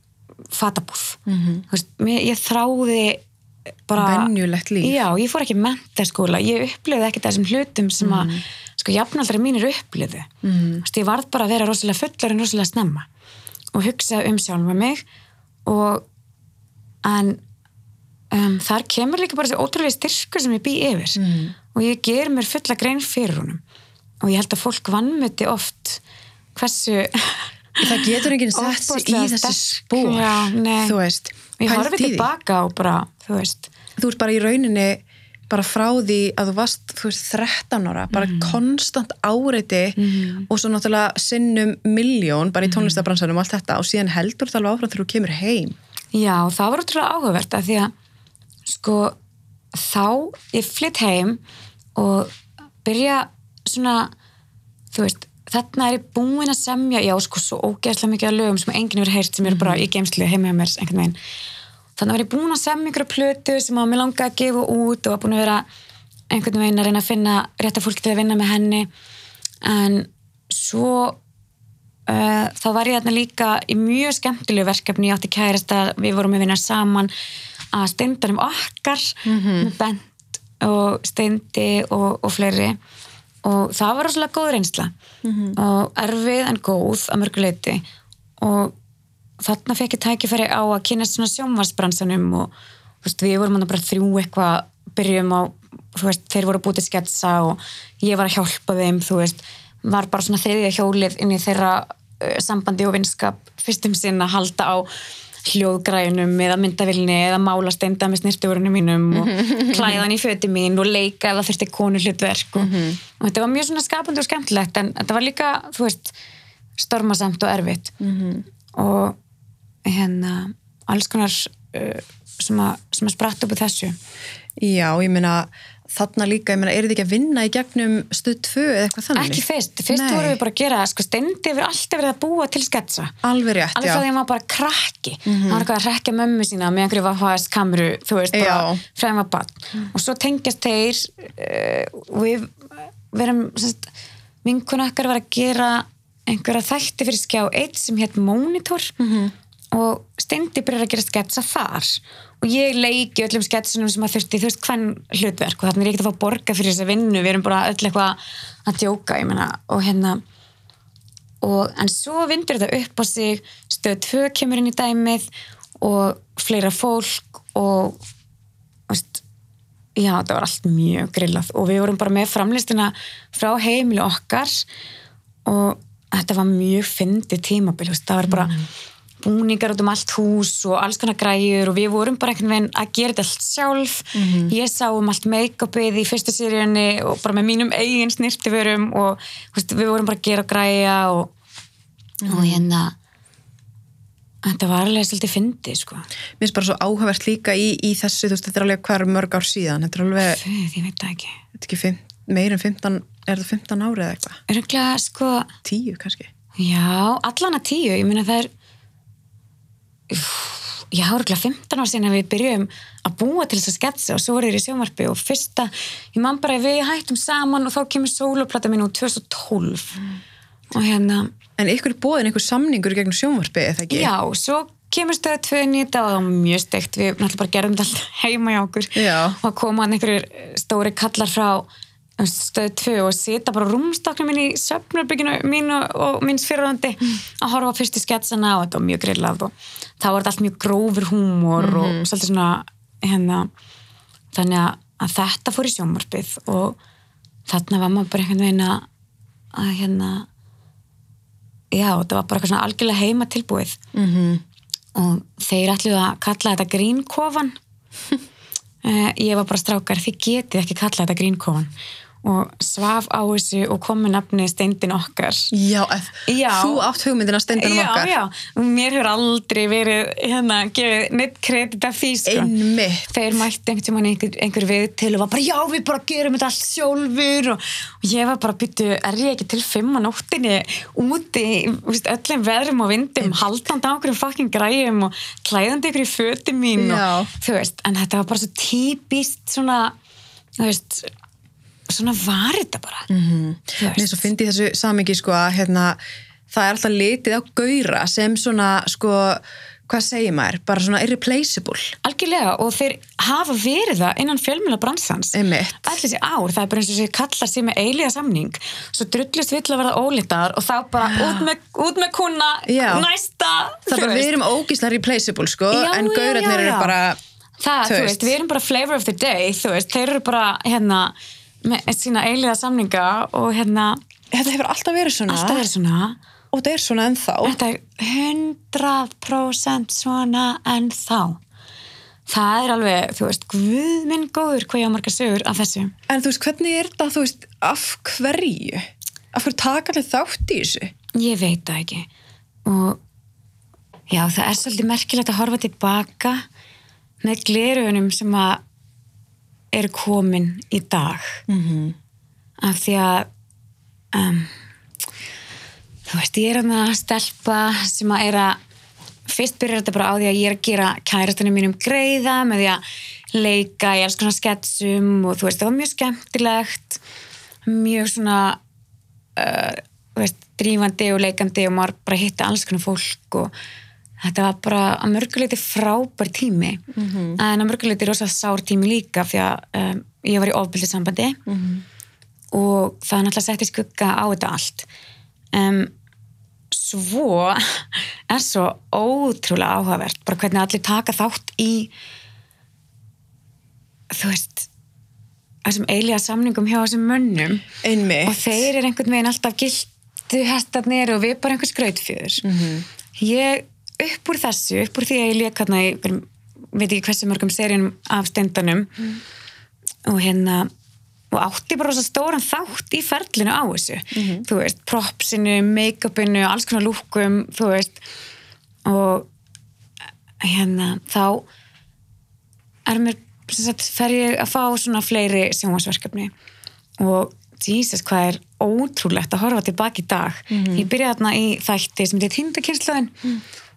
fatabúð -hmm. veist, mér, ég þráði bara já, ég fór ekki mentaskóla ég upplifði ekki þessum hlutum sem að sko jafnaldra mínir upplifðu mm. Vist, ég varð bara að vera rosalega fullur en rosalega snemma og hugsa um sjálfa mig og en um, þar kemur líka bara þessi ótrúlega styrkur sem ég bý yfir mm. Og ég ger mér fulla grein fyrir honum og ég held að fólk vannmöti oft hversu Það getur enginn sett sig í þessi spór, þú veist. ég Pældu horfi í því. tilbaka og bara, þú veist Þú ert bara í rauninni bara frá því að þú varst, þú veist, 13 ára, bara Mhm. konstant áreiti og svo náttúrulega sinnum miljón, bara í Mhm. tónlistabransanum og allt þetta og síðan heldur þetta alveg áfram þegar þú kemur heim. Já, það var útrúlega áhugavert að því að sko þá ég flytt heim og byrja svona þú veist, þarna er ég búin að semja já, sko, svo ógeðslega mikið af lögum sem enginn hefur heyrt sem eru bara í geimslu heima hjá mér einhvern veginn. Þannig var ég búin að semja einhverju plötu sem að mér langaði að gefa út og var búin að vera einhvern veginn að reyna að finna rétta fólki til að vinna með henni. En svo Uh, þá var ég þarna líka í mjög skemmtilegu verkefni, ég átti kærasta við vorum að vinna saman að steindarum okkar með Bent og Steindi og, og fleiri. Og það var rosalega góð reynsla. Og erfið en góð að mörguleiti og þarna fekk ég tækifæri á að kynast svona sjónvarsbransanum og veist, við vorum bara þrjú eitthvað byrjum á, þú veist, þeir voru bútið sketsa og ég var að hjálpa þeim, þú veist, var bara svona þriðja hjólið inn í þeirra uh, sambandi og vinskap fyrstum sinn að halda á hljóðgræjunum eða myndavilni eða mála steinda með snirtugurinu mínum og klæðan í föti mín og leika eða þurfti konu hlutverk og, og þetta var mjög svona skapandi og skemmtilegt en þetta var líka, þú veist stormasamt og erfitt. Og hérna alls konar uh, sem, að, sem að spratt upp úr þessu. Já, ég meina, þarna líka, ég meina, er þið ekki að vinna í gegnum stuð 2 eða eitthvað þannig? ekki fyrst, fyrst vorum við bara að gera sko stendi yfir alltaf verið að búa til sketsa. Alveg rétt, alveg já. frá því að maður bara krakki. Hann var eitthvað að rekja mömmu sína með einhverju VHS kameru, þú veist, bara þeim að bann og svo tengjast þeir uh, við verum sérst, vinkun okkar var að gera einhverja þætti fyrir skjá eitt sem hétt Monitor. Og Steindi byrjar að gera sketsa þar og ég leiki öllum sketsunum sem að þurfti, þú veist, hvern hlutverk. Og þannig er ég ekkert að fá borga fyrir þessa vinnu. Við erum bara öll eitthvað að djóka meina, og hérna og, en svo vindur þetta upp á sig. Stöð 2 kemur inn í dæmið og fleira fólk og veist, já, þetta var allt mjög grillað. Og við vorum bara með framlistina frá heimili okkar. Og þetta var mjög fyndið tímabil, það var bara búningar út um allt hús og alls konar græjur og við vorum bara einhvern veginn að gera þetta allt sjálf. Ég sá um allt make-upið í fyrstu seríunni og bara með mínum eigin snirtiförum og veist, við vorum bara að gera og græja og, og hérna þetta var alveg svolítið fyndið sko. Mér finnst bara svo áhugavert líka í, í þessu, veist, þetta er alveg hver mörg ár síðan, þetta er alveg, fimm, meir en 15, er það 15 ári eða eitthvað? Örgulega sko, 10 kannski? já, allan að tíu ég meina það er Úff, já, örgulega 15 ár síðan að við byrjum að búa til þess að sketsa og svo voru þér í sjónvarpi og fyrsta, ég man bara við hættum saman og þá kemur sóluplata mín úr 2012 og hérna En ykkur bóðin einhver samningur í gegnum sjónvarpi, eða ekki? Já, svo kemur í þetta og það var mjög steikt, við náttúrulega bara gerðum þetta heima hjá okkur Já. og að koma hann einhverjir stóri kallar frá stöðu tvö og sita bara rúmstakna mín í söfnarbygginu mín og, og minns fyrirhandi að horfa á fyrstu sketsana og þetta var mjög grillað og þá var þetta allt mjög grófur húmor og svolítið svona hérna, þannig að, að þetta fór í sjónvarpið og þarna var maður bara einhvern veginn að, að hérna já, þetta var bara eitthvað svona algjörlega heima tilbúið -hmm. og þeir ætluðu að kalla þetta grínkofan uh, ég var bara strákar, þið getið ekki kalla þetta grínkofan og svaf á þessu og kom með nafni steindin okkar Já, Já. þú átt hugmyndina stendunum já, okkar já, og mér hefur aldrei verið hérna, gefið neitt kredit af því sko. Einmitt. þeir mætti einhvern tímann einhver, einhver við til og var bara já við bara gerum þetta allt sjálfur og, og ég var bara byttu, er ég ekki til fimm á nóttinni úti í, veist, öllum veðrum og vindum haldandi á einhverjum fucking græjum og klæðandi ykkur í fötum mín Já. og þú veist, en þetta var bara svo típist svona, þú veist svona var þetta bara? Mm -hmm. Mér svo fyndi þessu samingi sko að hérna, það er alltaf litið á gaura sem svona sko, hvað segir maður, bara svona irreplaceable. Algjörlega og þeir hafa verið það innan fjölmjöla bransans. Allir þessi ár, það er bara eins og þessi kallar sér með eiliga samning svo drullist vill að verða ólítar og þá bara út með, út með kuna Já. næsta Það er bara, við erum ógíslega replaceable sko, Já, en já, eru bara, það, þú veist, við erum bara flavor of the day þú veist, þeir eru bara hérna með sína eiliga samninga og hérna þetta hefur alltaf verið svona alltaf verið svona og þetta er svona ennþá. þetta er 100% svona en þá það er alveg, þú veist, guð minn góður hvað ég á margar sögur af þessu En þú veist, hvernig er þetta, þú veist, af hverju? Af hverju taka allir þátt í þessu? Ég veit það ekki og já það er svolítið merkilegt að horfa tilbaka með glerugunum sem að eru komin í dag Mhm. -hmm. af því að um, þú veist ég er að stelpa sem að er að fyrst byrjar þetta bara á því að ég er að gera kærastanum mínum greiða með því að leika í alls konar sketsum og þú veist það var mjög skemmtilegt mjög svona uh, veist, drífandi og leikandi og maður bara hitti alls konar fólk og þetta var bara að mörguleiti frábær tími -hmm. en að mörguleiti rosa sár tími líka því að um, ég var í ofbildið sambandi -hmm. og það er náttúrulega sett í skugga á þetta allt um, svo er svo ótrúlega áhugavert bara hvernig allir taka þátt í þú veist þessum eiliga samningum hjá þessum mönnum Einmitt. og þeir eru einhvern veginn alltaf gildu hestarnir og við bara einhvers grautfjöður mm. -hmm. ég upp úr þessu, upp úr því að ég lék hérna í einhverjum- veit ekki hversu mörgum seríunum af stendanum og hérna og átti bara rosa stóran þátt í ferlinu á þessu. Þú veist, propsinu, make-upinu alls konar lúkum, þú veist. Og hérna, þá er mér sagt, fer ég að fá svona fleiri sjónvarsverkefni og Jesus, hvað er ótrúlegt að horfa tilbaki í dag. Ég byrjaði þarna í þætti sem þetta tindakynnslöðin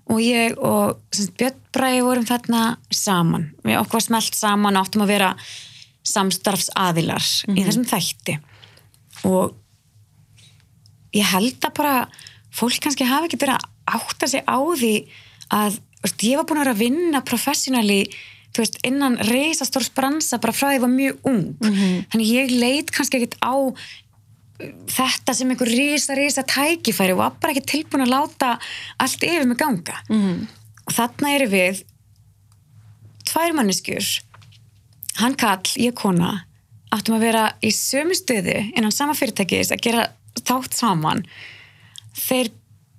og ég og Björn Bræði vorum þarna saman. Við okkur smelt saman og áttum að vera samstarfsaðilar í þessum þætti. Og ég held að bara fólk kannski hafi ekki verið að átta sig á því að veist, ég var búin að vera að vinna professionally veist, innan reisastórs bransa bara frá því ég var mjög ung. Þannig ég leit kannski ekkit á þetta sem einhver risa, risa tækifæri og var bara ekki tilbúin að láta allt yfir mig ganga. -hmm. og þarna eru við tvær manneskjur. Hann kall, ég kona áttum að vera í sömu stöðu innan sama fyrirtækis að gera þátt saman. Þeir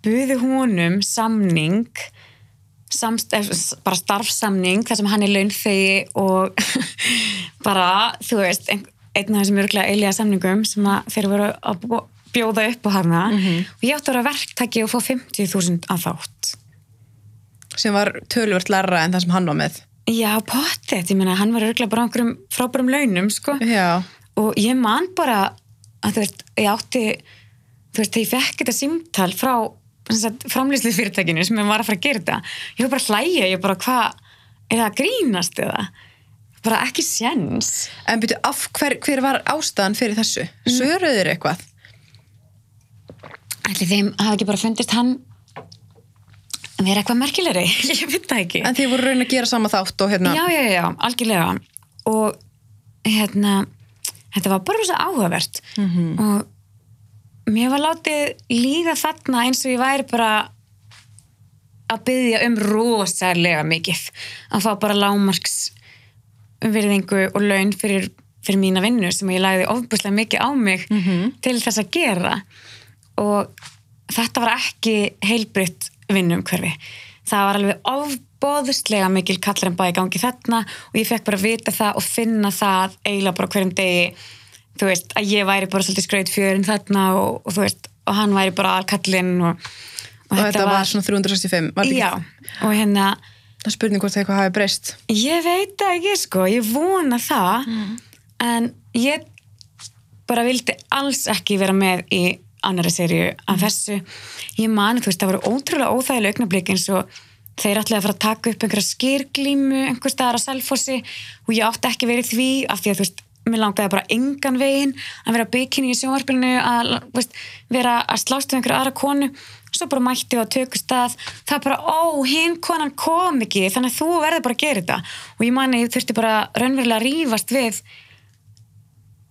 buðu honum samning samst, eh, bara starfsamning þar sem hann er launþegi og bara, þú veist ein, einn af þessum örgulega eiliga samningum sem að þeir voru að bjóða upp á hana og ég átti að vera verktaki og fá 50.000 að þátt sem var tölvört larra en það sem hann var með. Já, pottet, ég meina, hann var örgulega bara einhverjum frábærum launum, sko. Já. Og ég man bara að þú veist, ég átti, þú veist, þegar ég fekk þetta símtal frá framlýslu fyrirtækinu sem ég var að fara að gera þetta, ég var bara að hlæja, ég bara, hvað, er það að grínast eða? Bara ekki séns. En byrju, hver, hver var ástæðan fyrir þessu? Mm. Svöruður eitthvað? Ætli þeim hafi ekki bara fundist hann vera eitthvað merkilegri, ég veit það ekki. En þið voru raun að gera sama þátt og hérna... Já, já, já, algjörlega og hérna þetta var bara svo áhugavert og mér var látið líða þarna eins og ég væri bara að byggja um rosalega mikið að fá bara lámarks virðingu og laun fyrir, fyrir mína vinnu sem ég lagði ofbúslega mikið á mig til þess að gera. Og þetta var ekki heilbritt vinnum hverfi það var alveg ofbóðslega mikil kallar en bæði gangi þarna og ég fekk bara að vita það og finna það eiginlega bara hverjum degi þú veist, að ég væri bara svolítið skraut fjörinn þarna og, og þú veist, og hann væri bara alkallinn og, og þetta var svona 365 var já, og hérna það spurning hvort eitthvað hafi breyst. Ég veit það ekki sko, ég vona það en ég bara vildi alls ekki vera með í annari serju af þessu. Ég mani, þú veist, það voru ótrúlega óþægilega augnablík eins og þeir ætlaði að fara að taka upp einhverja skýrglímu einhver staðar á Selfossi og ég átti ekki verið því af því að þú veist, mér langaði bara engan veginn að vera bikini í sjónvarpinu að veist, vera að slást við einhverja aðra konu svo bara mætti við á tökustað það er bara, ó, hinn konan kom ekki þannig að þú verður bara að gera þetta. Og ég mani, ég þurfti bara raunverulega að rífast við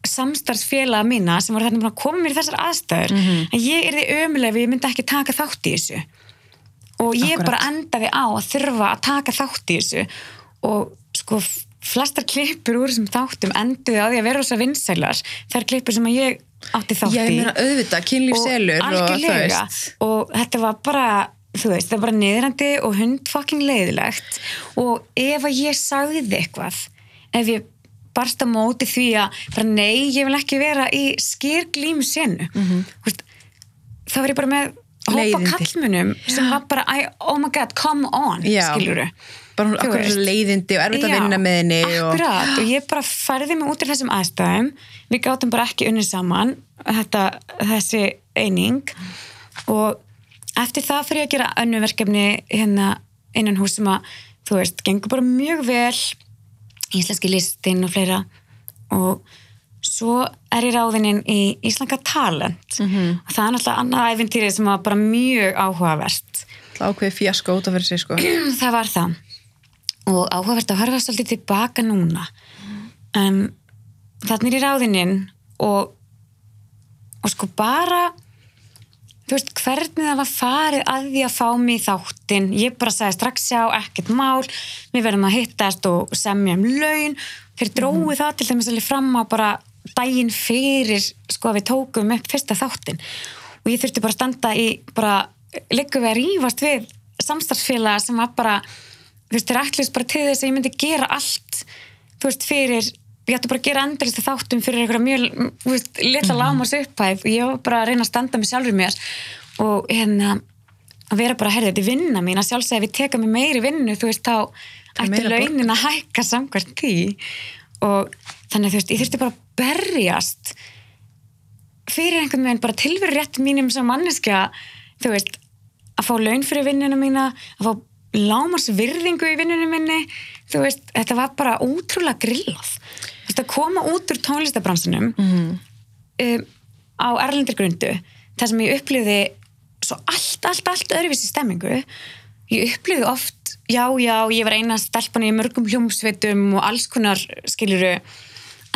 samstarfsfélaga mína sem voru þarna að koma mér í þessar aðstæður. En ég er því ömuleg við ég myndi ekki taka þátt í þessu. Og ég Akkúrat. bara endaði á að þurfa að taka þátt í þessu. Og sko flestar klippur úr þessum þáttum enduði á því að vera þessar vinsælar. Þær klippur sem að ég átti þátt í ég meina auðvitað, kynlíf selur og þú algjörlega. veist. Og þetta var bara þú veist, það var bara niðrandi og hundfucking leiðilegt. Og ef að ég sagði eitthvað ef ég barst á móti því að bara nei, ég vil ekki vera í skýrglímu senu mm veist, þá var ég bara með hópa kallmunum sem var bara, I, oh my god, come on Já. Bara hún akkur veist. leiðindi og erfitt að vinna með henni og, Akkurat, og ég bara færði mig út í þessum aðstæðum. Við gátum bara ekki unnið saman þetta, þessi eining. Og eftir það fyrir ég að gera önnu verkefni hérna innan hús sem að þú veist, gengur bara mjög vel. Íslenski listin og fleira. Og svo er ég ráðininn í Íslenska Talent. Mhm. og það er náttúrulega annað æfintýri sem var bara mjög áhugavert. Ákveði fjasko út af sig sko. Það var það og áhugavert að horfa svolítið tilbaka núna. Um, þannig er í ráðinin og og sko bara þú veist hvernig það var farið að því að fá mig í þáttin ég bara sagði strax já, ekkert mál. Við verðum að hittast og semja um laun. Þeir dróðu það til dæmis alveg fram á bara daginn fyrir sko að við tókum upp fyrsta þáttin og ég þurfti bara að standa í bara liggur við að rífast við samstarfsfélaga sem var bara þú veist, þeir ætlust bara til þess að ég myndi gera allt þú veist, fyrir ég ætti bara að gera endurist þáttum fyrir einhverja mjög þú veist, litla mm lámas upphæð og ég var bara að reyna að standa mig sjálfur mér og hérna að vera bara, herði, þetta er vinna mín. Að sjálfsögja ef við teka mig meiri vinnu, þú veist, þá ætti launin að hækka samkvæmt því. Og þannig þú veist, ég þurfti bara að berjast fyrir einhvern veginn bara tilveru rétt mínum sem manneskja, þú veist að fá laun fyrir vinnuna mína að fá lámars virðingu í vinnunum minni þú veist, þetta var bara ótrúlega grillað. Þú veist, að koma út úr tónlistabransinum um, á erlendir grundu þar sem ég upplýði svo allt, allt, allt öðruvísi stemmingu. Ég upplýði oft já, já, ég var eina stelpan í mörgum hljómsveitum og alls konar skiluru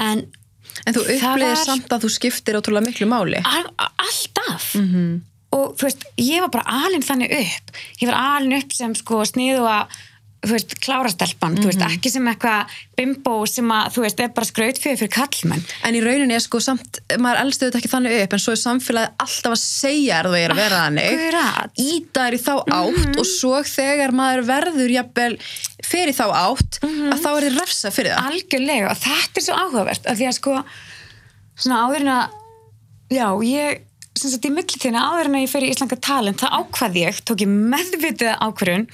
en en þú upplýðir samt að þú skiptir ótrúlega miklu máli. Al, alltaf og þú veist, ég var bara alin þannig upp. Ég var alin upp sem sko sniðu að þú veist, klárastelpan, þú veist, ekki sem eitthvað bimbo sem að, þú veist, er bara skrautfjöð fyrir kallmenn en í rauninni er sko samt, maður elstu þetta ekki þannig upp en svo er samfélagið alltaf að segja er þú er að vera þannig. Akkurat. íta er í þá átt og svo þegar maður verður jafnvel fyrir þá átt að þá er þið refsa fyrir það. Algjörlega og þetta er svo áhugavert af því að sko svona áður en að já, ég sem sagt í millitíðina áður en að ég fer í Íslanga talent það ákvað ég, tók ég meðvitið ákvörun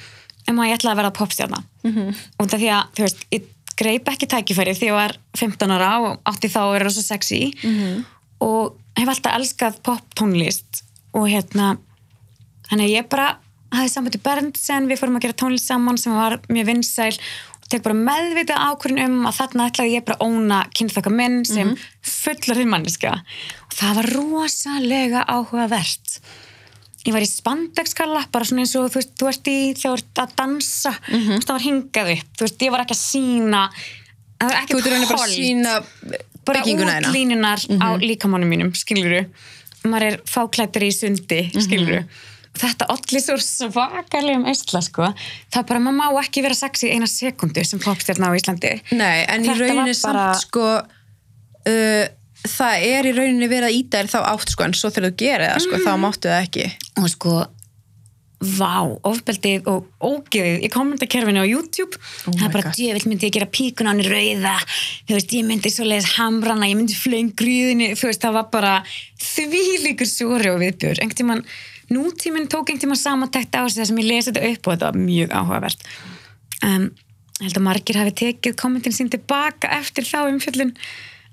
um að ég ætlaði að verða popstjarna mm -hmm. og það því að, þú veist, ég greip ekki tækifæri því ég var 15 ára og átti þá að vera svo sexy -hmm. og hef alltaf elskað poptónlist og hérna þannig að ég bara hafði saman til Berntsen, við fórum að gera tónlist saman sem var mjög vinsæl tek bara meðvitað ákvörðin um að þarna ætlaði ég bara að óna kynþokka minn sem fullar þinn manniska og það var rosalega áhugavert. Ég var í spandexkalla bara svona eins og þú veist, þú ert í þegar þú ert að dansa, mm -hmm. það var hingað upp. Þú veist, ég var ekki að sína það var ekki að sína bara bygginguna hérna útlínunar á líkamannum mínum, skiluru maður er fáklættur í sundi, skiluru og þetta allir svo svakalegum eistla, sko. Það er bara, maður má ekki vera sexy eina sekundu sem popstjarna á Íslandi. Nei, en í Þetta var rauninni bara- samt sko uh, það er í rauninni verið að íta þér þá átt sko en svo þegar þú gerir það sko þá máttu það ekki. Og sko vá, ofbeldið og ógeðið í kommentarkerfinu á YouTube. Oh það er bara, God. djövill myndi ég gera píkun á hann rauða. Þú veist, ég myndi svoleiðis hamrana ég myndi flengriðinni, þú veist, það var bara þvílíkur súri og viðbjör. Einhvern tímann, nútíminn tók einhvern tímann samantækt á sig það sem ég lesi þetta upp og þetta var mjög áhugavert um, ég held að margir hafi tekið kommentin sín tilbaka eftir þá umfjöllun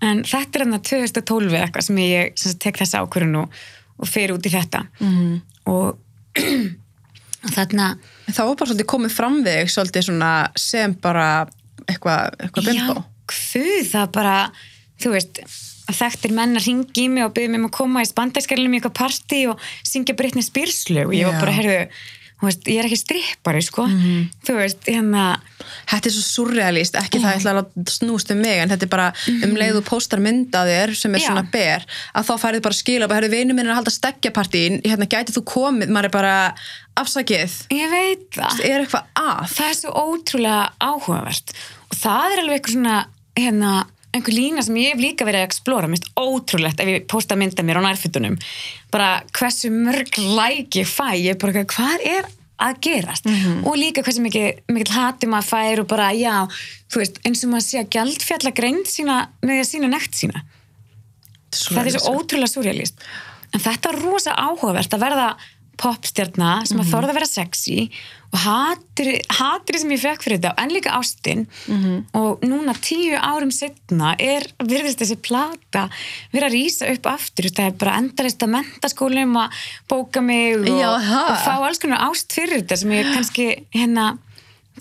en þetta er hann að 2012 eða eitthvað sem ég sem tek þessa ákvörun og, og fer út í þetta mm. og, þarna það var bara svolítið komið fram við svolítið svona sem bara eitthvað eitthva bimbo. Já, hvað það bara, þú veist, að þekktir menn að ringi í mig og byggja mig um að koma í spandæskarlinum í eitthvað partí og syngja Britney Spears lög. Og ég var bara, veist, ég er ekki strippari, sko, þú veist, hérna, Þetta er svo surrealist, ekki það ætla að snúst um mig, en þetta er bara um leið og póstar mynda þér sem er Já. svona ber, að þá færið bara skila, bara, herru, vinnu minn er að halda stekkjapartín, hérna gæti þú komið, maður er bara afsakið, ég veit það. er eitthvað að? það er svo ótrúlega áhugavert. Og það er alveg eitthvað svona hérna, einhver lína sem ég hef líka verið að explora. Mist ótrúlegt ef ég posta mynda mér á nærfittunum bara hversu mörg læk ég fæ. Ég er bara, hvað er að gerast? Og líka hversu mikið, hati maður fær og bara, já, þú veist eins og maður sé að gjaldfjalla greind sína með að sína nekt sína. Það er svo ótrúlega surrealist en þetta er rosa áhugavert að verða popstjarna sem að þorða að vera sexy og hatri, hatri sem ég fekk fyrir þetta en líka ástin. Og núna tíu árum setna er virðist þessi plata vera að rýsa upp aftur. Það er bara endalist að mentaskólum að bóka mig og, Já, og fá alls konar ást fyrir þetta sem ég kannski hérna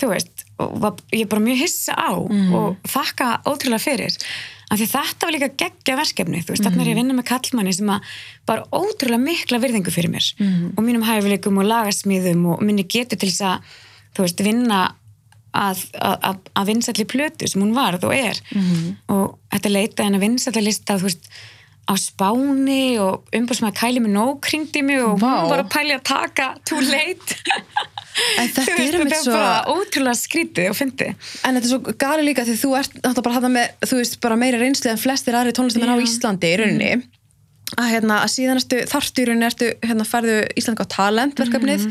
þú veist, og var, ég er bara mjög hissa á og þakka ótrúlega fyrir af því þetta var líka geggja verkefni þú veist, þarna er ég að vinna með kallmanni sem að bara ótrúlega mikla virðingu fyrir mér og mínum hæfileikum og lagasmíðum og minni getur til þess að þú veist, vinna að, að, að, að vinsætli plötu sem hún var og er. Og þetta leita en að vinsætli lista þú veist á Spáni og umbúrsmaður Kæli með nóg kringdi mig og Vá. hún var að pæli að taka too late En þetta Þú er veist, einmitt þetta svo- er bara ótrúlega skrítið og fyndið En þetta er svo gali líka því þú ert náttúrulega bara hafða með, þú veist, bara meiri reynslu en flestir aðri tónlistamenn á. Íslandi í rauninni. Að hérna, að síðanastu þarftu í rauninni ertu, hérna, færðu Íslandika á talent verkefnið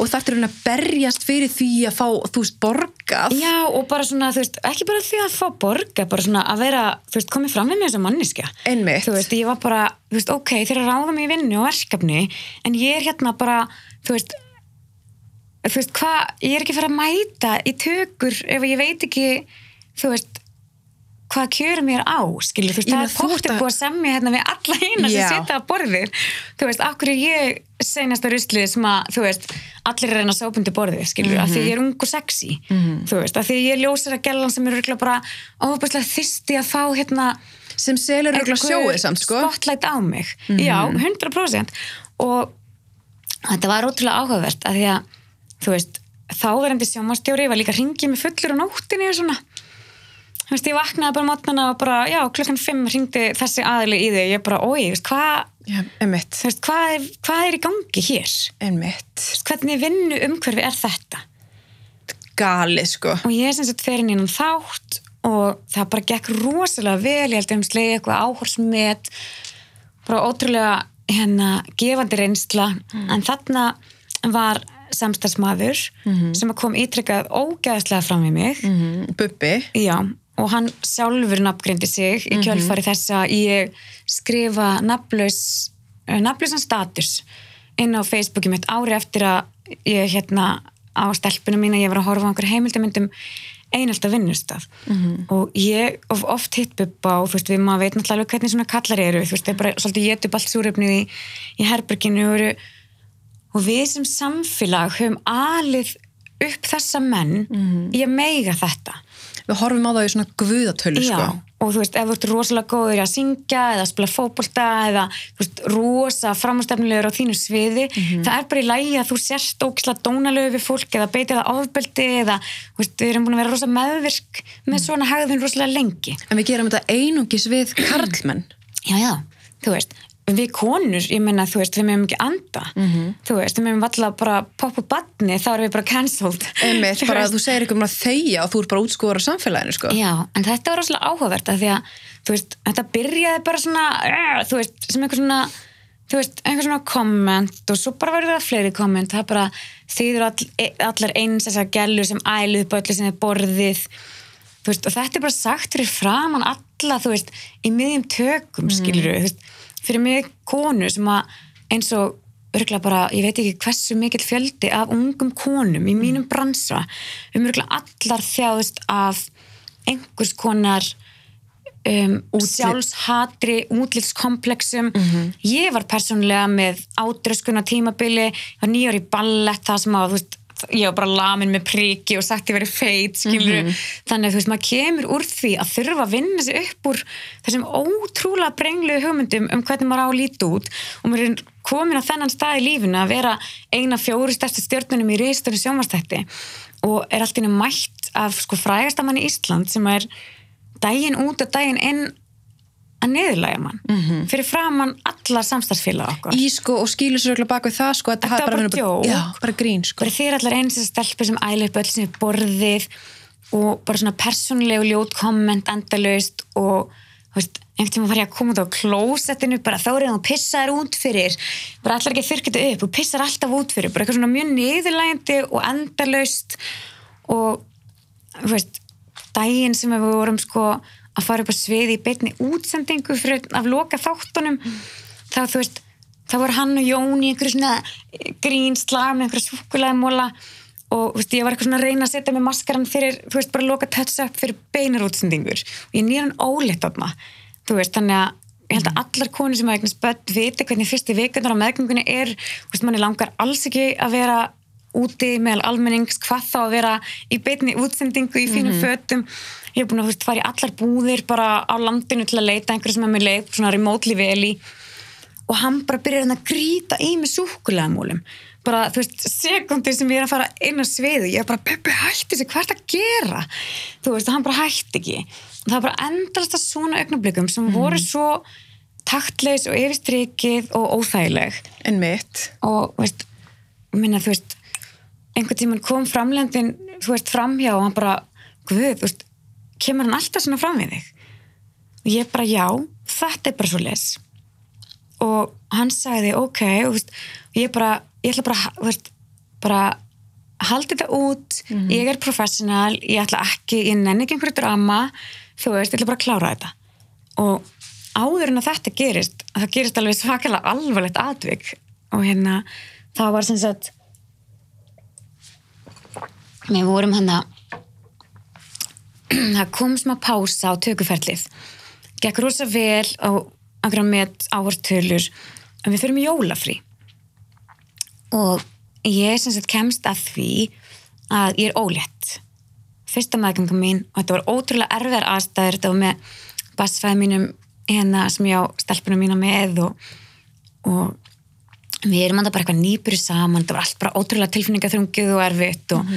og þarftu í rauninni að berjast fyrir því að fá, þú veist, borgað. Já, og bara svona, þú veist, ekki bara því að fá borga, bara svona að vera, þú veist, komið fram með mér sem manniska. Einmitt. Þú veist, ég var bara, þú veist, ok, þú veist, hvað, ég er ekki að fara að mæta í tökur ef ég veit ekki, þú veist, hvað kjörum ég er á, skilur, þú veist, það er að- búið að semja hérna við alla hina sem sita að borðið, þú veist, akkur er ég seinasta ruslið sem að, þú veist, allir er að reyna að sápundi borðið, skilur, mm -hmm. að því ég er ung og sexy, þú veist, að því ég er ljósara gellan sem er örugglega bara óbærslega þyrsti að fá hérna Sem selur auðvitað sjóið samt, sko. spotlight á mig, já, 100% og þetta var ótrúlega áhugavert að því að, þú veist, þáverandi sjómanstjóri var líka hringið með fullur á nóttinni og svona. Þú veist, ég vaknaði bara mótnana og bara, já, klukkan 5 hringdi þessi aðili í þig, ég bara, oi, þú veist, hvað Já, veist, hvað er, hvað er í gangi hér? veist, hvernig vinnu umhverfi er þetta? Galið, sko. og ég er sem sagt ferin innan þátt og það bara gekk rosalega vel. Ég held að um slegi eitthvað áhorsmet bara ótrúlega hérna gefandi reynsla. En þarna var samstagsmaður sem að kom ítrykkað ógeðslega fram við mig. Mm, Bubbi. já, og hann sjálfur nafngrindi sig í kjölfari þess að ég skrifa nafnlaus eh, nafnlausan status inn á Facebooki mitt ári eftir að ég hérna á stelpunum mín að ég var að horfa á einhver heimildamöndum einhelt að vinnustaf og ég of oft hitt bubba og þú veist við maður veit náttúrulega hvernig svona kallar eru þú veist þeir bara svolítið getu allt súrefnið í, í herberginu og, eru, og við sem samfélag höfum alið upp þessa menn í að meiga þetta Við horfum á það í svona guðatölu, Já, sko. og þú veist, ef þú ert rosalega góður að syngja eða spila fótbolta eða veist, rosa framstefnulegur á þínu sviði, það er bara í lægi að þú sérst ógislega dónalögu við fólk eða beitið það ofbeldi eða veist, við erum búin að vera rosa meðvirk með svona hegðun rosalega lengi. En við gerum þetta einungis við karlmenn. Já, já, þú veist, við konur, ég menna, þú veist, við meðum ekki anda, þú veist, við meðum alltaf bara poppa badni, þá erum við bara cancelled. Þú bara þú segir ykkur um að þegja og þú ert bara útskóður á samfélaginu, sko. Já, en þetta var rosalega áhugavert að því að, þú veist, þetta byrjaði bara svona, uh, þú veist, sem eitthvað svona þú veist, einhver svona komment og svo bara verður það fleiri komment það er bara, þýður all, e, allar eins þessar gælur sem ælu upp á öllu sem er borðið. Þú veist, og þetta er bara sagt fyrir framann alla, þú veist, í miðjum tökum, skilur þú veist, fyrir mig konu sem að eins og örgulega bara, ég veit ekki hversu mikill fjöldi af ungum konum í mínum bransa, um örgulega allar þjáðust af einhvers konar um, sjálfshatri, útlýtskomplexum ég var persónulega með átröskun á tímabili ég var nýjar í ballett það sem að þú veist, ég var bara lamin með priki og sagt ég verið feit skilur þannig að þú veist, maður kemur úr því að þurfa að vinna sig upp úr þessum ótrúlega brenglu hugmyndum um hvernig maður á að líti út og maður er komin á þennan stað í lífinu að vera eina fjóri stærstu stjórnunum í reistunni sjónvastætti og er allt inni mætt af sko frægastamann í Ísland sem er daginn út og daginn inn að neðurlæga mann. Fyrir framann alla samstarfsfélag okkar. Í sko og skýlur sér örugglega bak við það sko að Þetta var bara djók. já, bara grín sko. Bara þér allar eins þessar stelpur sem æla upp öll sem er borðið og bara svona persónlegu ljót komment endalaust og veist, einhvern tíma var ég að koma út á klósettinu bara þá er það að pissa þér út fyrir. Bara allar ekki að þurrka þetta upp og pissar alltaf út fyrir bara eitthvað svona mjög niðurlægandi og endalaust og veist, daginn sem við vorum sko að fara upp á sviði í beinni útsendingu fyrir að loka þáttunum þá þú veist, þá voru hann og Jón í einhverju svona grínslag með einhverju súkulæðmóla og veist, ég var eitthvað svona að reyna að setja með maskaran fyrir, þú veist, bara loka touch-up fyrir beinar útsendingur. Og ég nýr hann óleitt þarna, þú veist, þannig að ég held að allar konur sem að eignast börn viti hvernig fyrsti vikunar á meðgöngunni er. Veist, manni langar alls ekki að vera úti meðal almennings, hvað þá að vera í beinni útsendingu í fínum fötum ég hef búin að þú veist, fara í allar búðir bara á landinu til að leita einhverju sem er með leið svona remotely vel í. Og hann bara byrjar hann að grýta í með súkulegamólum bara, þú veist, sekundir sem ég er að fara inn á sviðu, ég er bara, Beppi, hætti þessi, hvað er þetta að gera? Þú veist, hann bara hætti ekki. Það er bara endalast að svona augnablikum sem voru svo taktleis og yfirstrikið og óþægileg. En mitt og, veist, minna, þú veist einhvern tímann kom framlendin þú veist, framhjá og hann bara guð, þú veist, kemur hann alltaf svona fram við þig? Og ég bara, já þetta er bara svo les. Og hann sagði, ok og veist, ég bara, ég ætla bara veist, bara haldi þetta út, ég er professional ég ætla ekki, ég nenni ekki einhverju drama. Þú veist, ég ætla bara að klára þetta. Og áður en að þetta gerist það gerist alveg svakalega alvarlegt atvik. Og hérna það var sem sagt við vorum hann að það kom smá pása á tökuferlið. Gekk rosa vel á einhverja með áhortölur en við fyrir í jólafrí. Og ég sagt kemst að því að ég er ólétt. Fyrsta meðgangum mín og þetta var ótrúlega erfiðar aðstæður þetta var með bassfæði mínum hérna sem ég á stelpunum mína með og, og við erum andað bara eitthvað nýburi saman þetta var allt bara ótrúlega tilfinningaþrungið og erfitt og,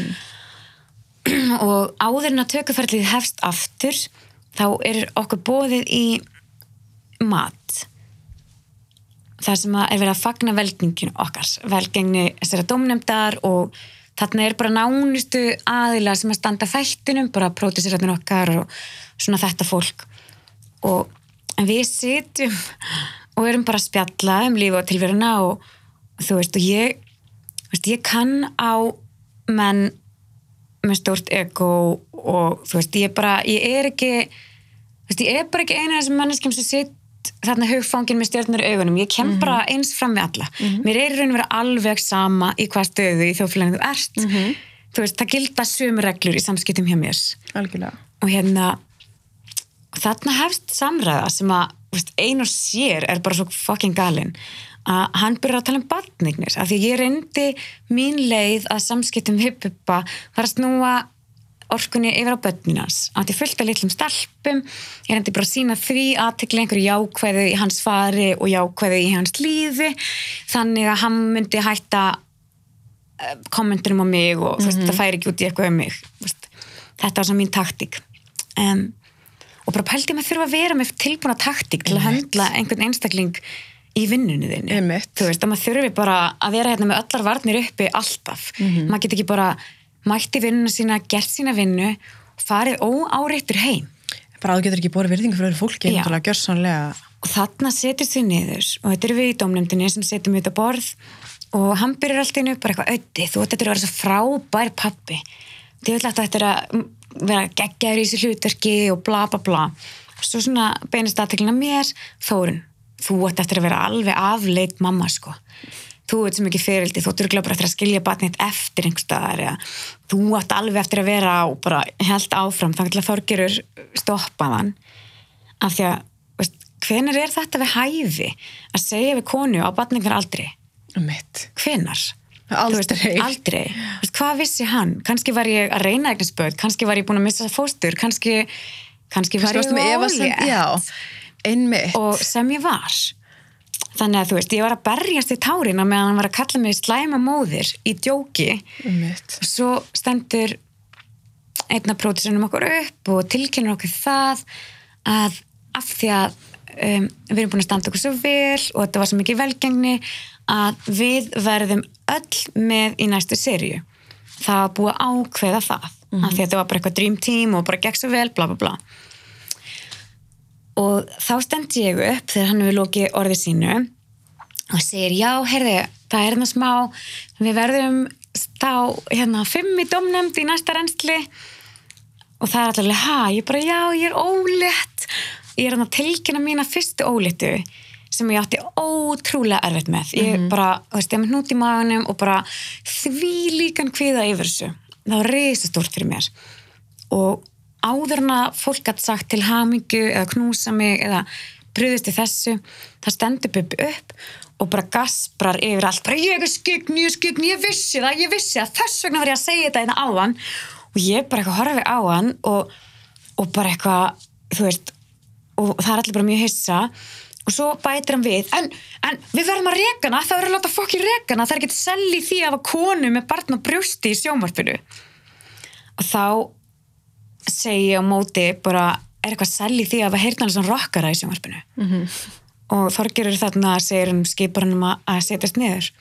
og áður en að tökuferðlið hefst aftur þá er okkur bóðið í mat. Það sem er verið að fagna velgenginu okkar velgengni þessara domnemdar og þarna er bara nánustu aðila sem að standa þættinum bara prótisirarnir okkar og svona þetta fólk. Og við sitjum og erum bara að spjalla um lífi og tilveruna og þú veist og ég veist, ég kann á menn með stórt ego og þú veist ég bara, ég er ekki þú veist ég er bara ekki eina af þessum manneskjum sem sitt þarna hugfangin með stjórnur augunum. Ég kem bara eins fram við alla. Mér er í raun og vera alveg sama í hvað stöðu í þjófélaginu þú ert. Þú veist, það gilda sömu reglur í samskiptum hjá mér. Algjörlega. Og hérna þarna hefst samræða sem að þú veist, ein og sér er bara svo fucking galinn að hann byrjar að tala um barnignir af því að ég reyndi mín leið að samskiptum hippuppa var að snúa orkunni yfir á börninans átti fullt af litlum stelpum ég reyndi bara að sína því aðtekla einhverju jákvæðu í hans fari og jákvæðu í hans lífi þannig að hann myndi hætta eh, kommentunum á mig og þú veist, það færi ekki út í eitthvað um mig veist, þetta var svona mín taktík. Um, og bara pældi maður þurfa að vera með tilbúna taktík til að höndla einhvern einstakling í vinnunni þinni. Einmitt. þú veist, að maður þurfi bara að vera hérna með öllar varnir uppi alltaf. Maður get ekki bara mætti vinnuna sína, gert sína vinnu farið óáreittur heim. Bara að þú getur ekki bórið virðingu fyrir fólki og þarna setjast við niður og þetta eru við í dómnefndinni sem setjum við þetta borð og hann byrjar alltaf inn upp bara eitthvað auði, þú ættir að vera svo frábær pappi þið vil alltaf þetta að vera geggjaður í þessu hlutverki og bla bla bla. Svo svona beinist aðteklina mér Þórun, þú ætti eftir að vera alveg afleit mamma sko þú ert sem ekki fyririldi, þú ert bara eftir að skilja batnið eftir einhverstaðar eða þú ætti alveg eftir að vera og bara held áfram, þá ætla Þorgerur stoppaðan af því að, veist, hvenar er þetta við hæfi að segja við konu á batningar aldrei? Mitt. Hvenar? Aldrei. Veist, aldrei. Veist, hvað vissi hann? Kanski var ég að reyna eitthvað spöld, kannski var ég búin að missa fóstur, kannski, kannski var Kannski ég ólétt. Einmitt. og sem ég var. Þannig að þú veist, ég var að berjast í tárin að meðan hann var að kalla mig slæma móðir í djóki. Einmitt. og svo stendur einna prótisunum okkur upp og tilkynur okkur það að af því að um, við erum búin að standa okkur svo vel og þetta var svo mikið velgengni að við verðum öll með í næstu serju það var búið ákveða það af því að þetta var bara eitthvað dream team og bara gekk svo vel, bla bla bla og þá stendi ég upp þegar hann hefur lokið orðið sínu og segir, já, heyrði, það er hérna smá við verðum þá hérna fimm í domnefnd í næsta reynsli og það er alltaf, ha, ég bara, já, ég er ólétt. Ég er hérna tilkynna mína fyrstu óléttu sem ég átti ótrúlega erfitt með. Ég bara, þú veist, ég með hnút í maganum og bara því líkan kviða yfir þessu. Það var reisastórt fyrir mér. Og áður en að fólk gætt sagt til hamingju eða knúsa mig eða bröðist í þessu það stendur Bubbi upp og bara gasprar yfir allt. Bara ég er skygn, ég er skygn, ég vissi það, ég vissi það. Þess vegna var ég að segja þetta einna á hann og ég bara eitthvað horfi á hann og, og bara eitthvað þú veist, og það er allir bara mjög hissa. Og svo bætir hann við en, en við verðum að reka hana, það verður að láta fokki reka hana, það er ekki selli því að konu með barn og brjósti í sjónvarpinu. Og þá segi ég á móti bara er eitthvað selli því að hafa heyrna alveg rockara í sjónvarpinu? -hmm. og Þorgerur þarna segir um að, að setjast niður.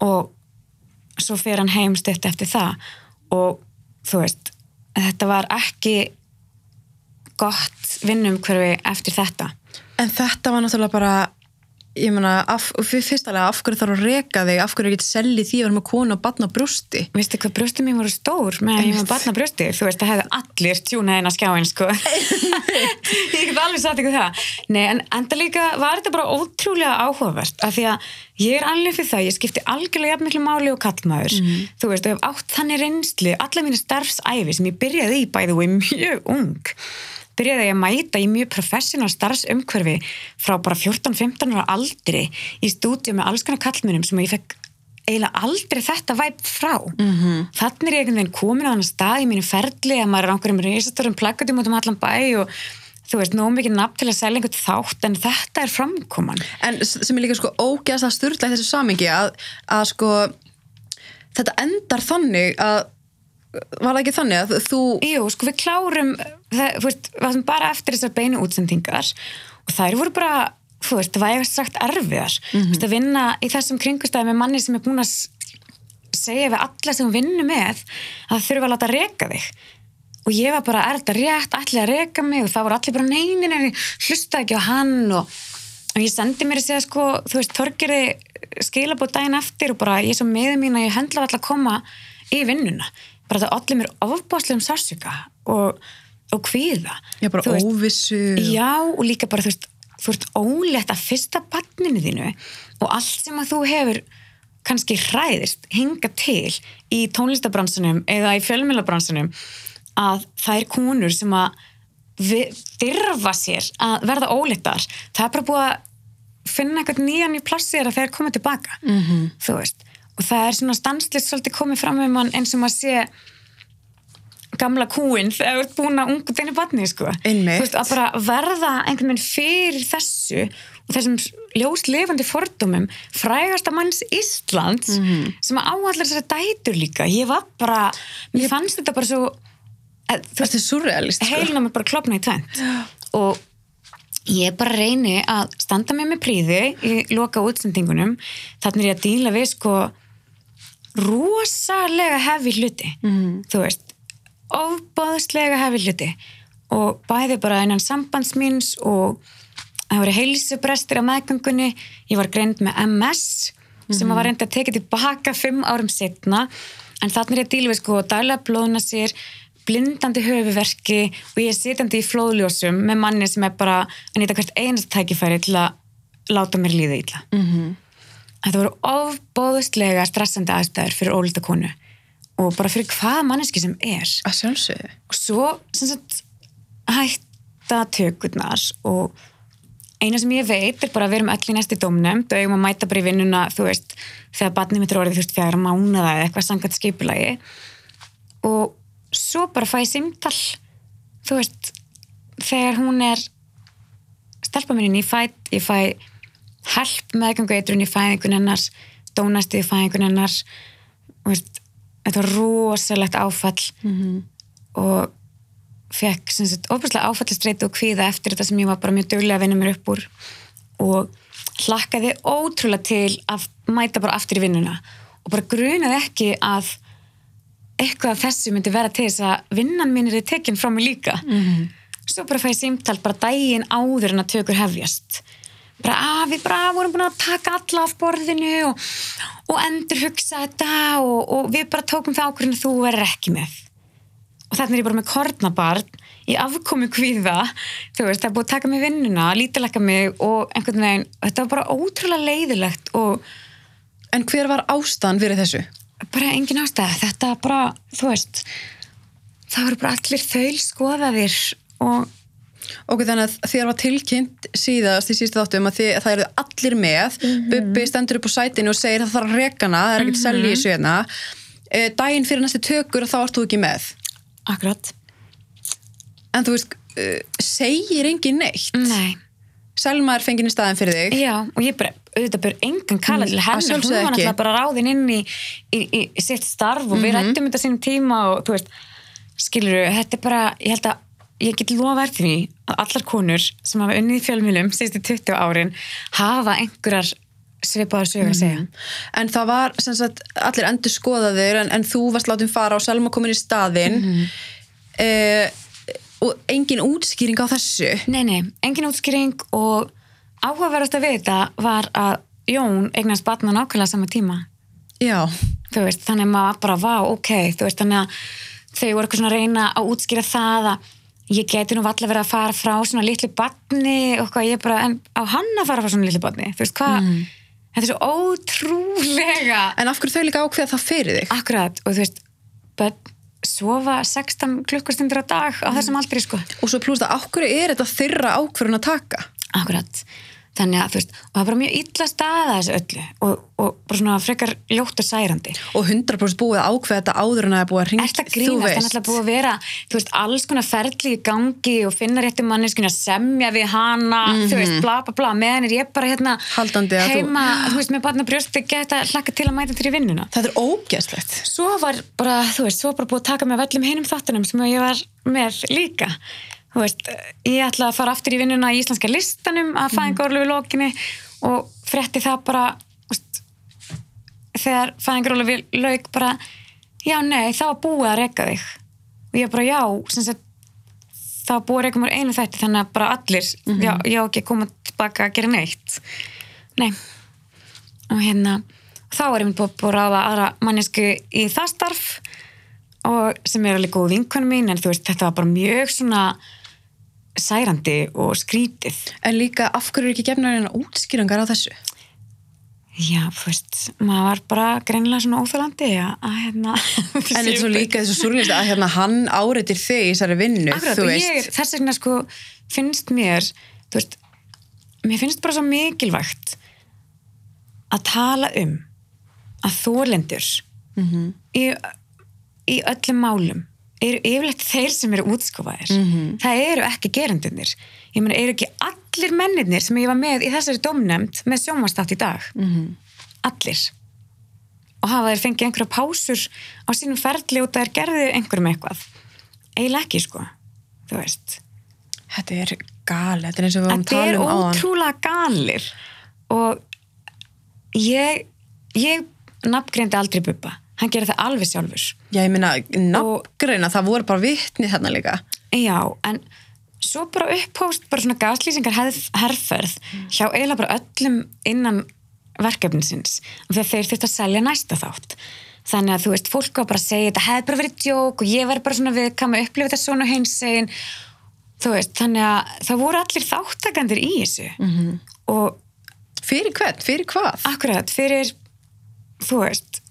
Og svo fer hann heim stutt eftir það. Og þú veist þetta var ekki gott vinnum hverfi eftir þetta. En þetta var náttúrulega bara, ég meina, af, fyrstalega af hverju þarf að reka þig, af hverju ekki selli því að vera með konu og batna brústi. Veistu hvað brjóstum mín voru stór meðan ég var barna brjósti? Þú veist, það hefði allir tjúnað inn á skjáin, sko. ég get alveg sagt ykkur það. Nei, en enda líka var þetta bara ótrúlega áhugavert af því að ég er alveg fyrir það, ég skipti algjörlega jafn miklu máli og kallmaður. Þú veist, og hef átt þannig reynslu, alla mínu starfsæfi sem ég byrjaði í bæði og mjög ung byrjaði ég að mæta í mjög professional starfsumhverfi frá bara 14-15 ára aldri í stúdíu með alls konar kallmunum sem ég fekk eiginlega aldrei þetta væp frá mm -hmm. þannig er ég einhvern veginn komin á þannig stað í mínu ferli að maður er á einhverjum reysastórum plakatum út um allan bæ og þú veist, nóg mikið nafn til að selja einhvern þátt en þetta er framkoman En sem er líka sko ógæðast að styrla í þessu samingi að, að sko þetta endar þannig að var það ekki þannig að þú Jú, sko við klárum það, veist, bara eftir þessar beinu útsendingar og þær voru bara veist, það var eitthvað sagt erfiðar. Mm -hmm. að vinna í þessum kringustæði með manni sem er búin að segja við alla sem vinnu með að það þurfa að láta reka þig. Og ég var bara, er þetta rétt, allir að reka mig? Og það voru allir bara neinin en ég hlusta ekki á hann og, og ég sendi mér að segja sko, þú veist, Þorgeri skilabóð daginn eftir og bara ég svo með mín að ég hendla alltaf að koma í vinnuna bara það allir mér ofbáslegum sársöka og, og kvíða. Já, bara Þú veist, óvissu. Já, og líka bara þú veist þú ert ólétt að fyrsta barninu þínu og allt sem að þú hefur kannski hræðist hinga til í tónlistabransunum eða í fjölmjölabransunum að það er konur sem að þyrfa sér að verða óléttar það er bara búið að finna eitthvað nýjan í plassir að þeir koma tilbaka mm -hmm. þú veist og það er svona stanslist svolítið komið fram um hann eins og maður sé gamla kúin þegar þú ert búin að ungu þenni batni sko. Veist, að bara verða einhvern veginn fyrir þessu og þessum ljóslefandi fordómum frægasta manns Íslands Mhm. sem að áallar þessari dætur líka ég var bara, mér fannst þetta bara svo að, þú Þetta er surrealist sko. heilina mig bara klopna í tvent og ég bara reyni að standa með með príði í loka útsendingunum þannig er ég að díla við sko rosalega hefi hluti. Mm. þú veist ofbáðslega hefi hluti. Og bæði bara innan sambandsmins og það voru heilsubrestir á meðgöngunni. Ég var greind með MS sem var reynda að tekið tilbaka fimm árum setna en þannig er ég að díla við sko daglega blóðna sér blindandi höfuverki og ég er sitjandi í flóðljósum með manni sem er bara að nýta hvert einast tækifæri til að láta mér líða illa. Mm -hmm. Þetta voru ofbóðustlega stressandi aðstæður fyrir ólita konu og bara fyrir hvaða manneski sem er. Að sjálfsögðu. Og svo sem sagt hætta tökurnar og eina sem ég veit er bara að við erum öll í næsti dómnefnd og eigum að mæta bara í vinnuna þú veist, þegar barnið mitt er orðið þú veist, fjara mánuða eða eitthvað sangat skipulagi. Og svo bara fæ ég simtal þú veist, þegar hún er stelpa minni í fætt, ég fæ help meðgangu eitrun í fæðingun hennar dónasti í fæðingun hennar veist, þetta var rosalegt áfall -hmm. og fekk ofislega áfallistreitu og kvíða eftir þetta sem ég var bara mjög dögulega að vinna mér upp úr og hlakkaði ótrúlega til að mæta bara aftur í vinnuna og bara grunaði ekki að eitthvað af þessu myndi vera til þess að vinnan mín er tekinn frá mig líka mm -hmm. svo bara fæði símtál bara dægin áður en að tökur hefjast bara að við bara vorum búin að taka alla af borðinu og, og endur hugsa þetta og, og við bara tókum það ákveðinu þú verður ekki með. Og þannig er ég bara með kornabarn í afkomi kvíða. Þú veist, það er búin að taka mig vinnuna lítilegka mig og einhvern veginn þetta var bara ótrúlega leiðilegt og En hver var ástæðan fyrir þessu? bara engin ástæða, þetta bara þú veist, það voru bara allir þaul skoðaðir og Ok, þannig að þér var tilkynnt síðast í síðustu þáttum að, þið, að það eru allir með. Mhm. Bubbi stendur upp á sætinu og segir að það þarf að rekana, það er ekkert mm selja í þessu hérna. E, Daginn fyrir næstu tökur þá ert þú ekki með. Akkurat, En þú veist, uh, segir engin neitt? Nei. Selma er fengin í staðin fyrir þig? Já, og ég bara, auðvitað bör engan kalla til Mm, að hennar, hún var náttúrulega bara ráðin inn í, í, í, í sitt starf og við rættum þetta sínum tíma og þú veist, skilur þetta er bara, ég held að ég get lofa eftir því að allar konur sem hafa unnið í fjölmjölum síðustu 20 árin hafa einhverjar svipaðar sögur að segja. En það var sagt allir endur skoðaðir en, en þú varst látin fara og Selma komin í staðinn. Mm og engin útskýring á þessu? Nei, nei, engin útskýring og áhugaverðast að vita var að Jón eignast batna nákvæmlega sama tíma. Já, Þú veist, þannig að maður bara, vá, ok, þú veist, þannig að þau voru eitthvað svona að reyna að útskýra það að ég geti nú valla verið að fara frá svona litlu batni og hvað ég bara, en á hann að fara frá svona litlu batni, þú veist, hvað, þetta er svo ótrúlega en af hverju þau líka ákveða það fyrir þig? akkurat, og þú veist, börn sofa 16 klukkustundir á dag á þessum aldrei, sko. Og svo pluss það, af hverju er þetta þeirra ákvörðun að taka? Akkurat. Þannig að, þú veist, og það er bara mjög illa staða þessu öllu og, og bara svona frekar ljótt og særandi. Og 100% búið ákveða þetta áður en að það er búið að ringa, þetta grínast, það er náttúrulega búið að vera, þú veist, alls konar ferli í gangi og finna réttu manneskinu að semja við hana, þú veist, bla bla bla, meðan er ég bara hérna Haldandi að þú- heima, þú, veist, með barna brjósti, geta hlakka til að mæta til í vinnuna. Þetta er ógæslegt. Svo var bara, þú veist, svo bara búið að taka með veist, ég ætla að fara aftur í vinnuna í íslenska listanum að fæðinga orlu við lokinni og frétti það bara, veist, þegar fæðingar orlu við lauk bara, já, nei, það var búið að reka þig. Og ég bara, já, sagt, það var búið að reka mér einu þætti þannig að bara allir, já, ég á ekki að koma tilbaka að gera neitt. Nei og hérna þá er ég búin að ráða aðra mannesku í það starf og sem er alveg góð vinkvæm mín en þú veist þetta var bara mjög svona særandi og skrítið En líka, af hverju er ekki gefnar eina útskýringar á þessu? já, þú veist, maður var bara greinilega svona óþálandi að, hérna En er svo líka þessu súrlist að hérna, hann áreitir þig í þessari vinnu, Akkurat, þú og veist. ég, þess vegna sko finnst mér þú veist, mér finnst bara svo mikilvægt að tala um að þólendur í, í öllum málum eru yfirleitt þeir sem eru útskofaðir það eru ekki gerendunir ég meina, eru ekki allir mennirnir sem ég var með í þessari domnefnd með sjónvastátt í dag? Allir. Og hafa þeir fengið einhverja pásur á sínum ferli út að þeir gerðu einhverjum eitthvað? Eiginlega ekki sko. Þú veist. Þetta er gali, þetta er eins og við varum þetta er tala um áðan. ótrúlega galir. Og ég ég nafngreindi aldrei Bubba hann gerir það alveg sjálfur Já, ég meina, nafngreina, það voru bara vitni þarna líka. já, en svo bara upphóst bara svona gaslýsingar herrferð hjá eiginlega bara öllum innan verkefnisins þegar þeir þurft að selja næsta þátt þannig að þú veist, fólk var bara að segja þetta hefði bara verið djók og ég verði bara svona viðkam að upplifa þetta svona hins segin þú veist, þannig að það voru allir þáttakandir í þessu mm -hmm. og fyrir hvern, fyrir hvað? Akkurat, fyrir þú veist,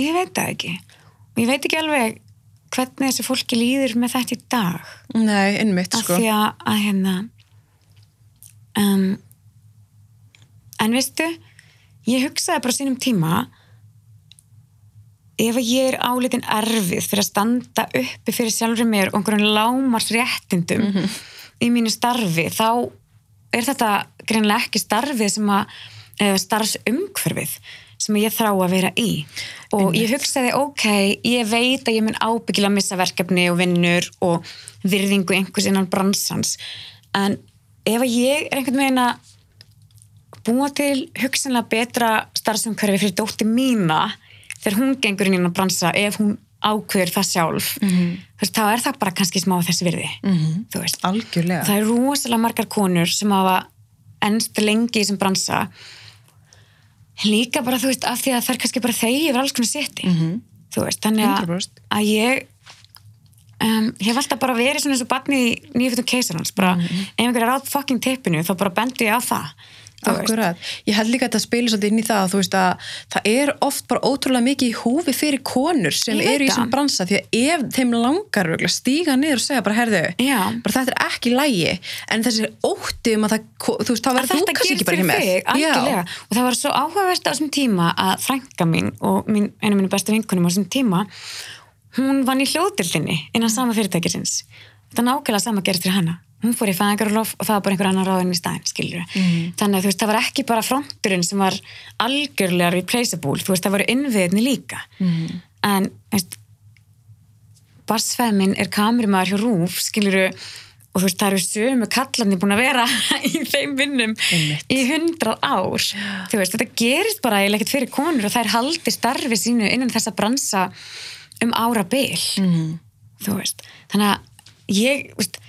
ég veit það ekki. Og ég veit ekki alveg hvernig þessi fólki líður með þetta í dag. Nei, innmitt sko. af því að, að hérna um, en veistu ég hugsaði bara sínum tíma ef ég er álitin erfið fyrir að standa uppi fyrir sjálfur mér og einhverjum lámars réttindum mm -hmm. í mínu starfi þá er þetta greinlega ekki starfið sem að starfsumhverfið sem ég þrá að vera í. Og ég hugsaði ok, ég veit að ég mun ábyggilega að missa verkefni og vinnur og virðingu einhvers innan bransans. En ef ég er einhvern veginn að búa til hugsanlega betra starfsumhverfi fyrir dótti mína þegar hún gengur inn í að bransa ef hún ákveður það sjálf mm -hmm. veist, þá er það bara kannski smá þessi virði mm -hmm. algjörlega. Það er rosalega margar konur sem hafa ennst lengi í þessum bransa líka bara þú veist af því að það er kannski bara þeir yfir alls konar seti mm -hmm. þú veist, þannig að, að ég um, hef alltaf bara verið svona eins og barni í nýjöfutum keisarhans bara ef einhver er átt fucking teipinu þá bara bendu ég á það Akkurat, ég held líka að þetta spilir svolítið inn í það að þú veist að það er oft bara ótrúlega mikið í húfi fyrir konur sem eru í þessum bransa því að ef þeim langar stíga niður og segja bara herðu, bara þetta er ekki lægi en þessi ótti um að það þú veist, þá verður þú kannski ekki bara ekki með og það var svo áhugavert á þessum tíma að frænka mín og mín, einu mínu bestu vinkunum á þessum tíma hún vann í hljóðdildinni innan sama fyrirtækisins. Þetta nákvæmlega sama gerst fyrir hana hún fór í fæðingarulof og það var bara einhver annar ráðin í staðin, skiljur mm. þannig að þú veist, það var ekki bara fronturinn sem var algjörlega replaceable, þú veist, það voru innviðinni líka mm. en, veist barsfæmin er kamerimæður hjá Rúf, skiljuru og þú veist, það eru sömu kallarni búin að vera í þeim vinnum í hundrað ár, þú veist, þetta gerist bara eða ekkert fyrir konur og það er haldið starfi sínu innan þessa bransa um ára byl mm. þú veist, þannig að ég, veist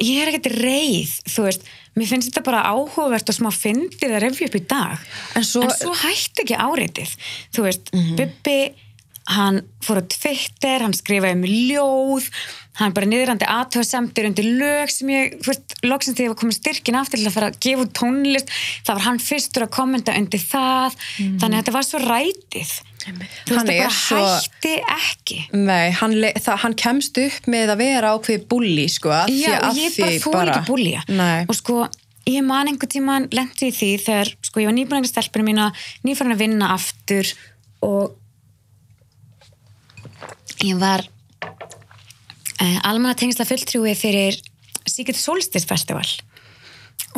ég er ekkert reið, þú veist. Mér finnst þetta bara áhugavert og smá fyndið að revja upp í dag. En svo, en svo hætti ekki áreitið þú veist, mm -hmm. Bibi hann fór á Twitter, hann skrifaði um ljóð, hann bara niðrandi aðtöðsemtir undir lög sem ég fyrst, loksins þegar ég var komið styrkin aftur til að fara að gefa út tónlist, það var hann fyrstur að kommenta undir það. Mm. Þannig að þetta var svo rætið. Þú veist það bara svo... hætti ekki. Nei, hann, það, hann kemst upp með að vera ákveði bulli sko Já, og ég bara fór bara... ekki bullja og sko, ég man einhver tíma lendi í því þegar, sko, ég var nýbúin að stelpina mína, nýfærin að vinna aftur og ég var eh, almanna tengsla fulltrúi fyrir Secret Solstice Festival.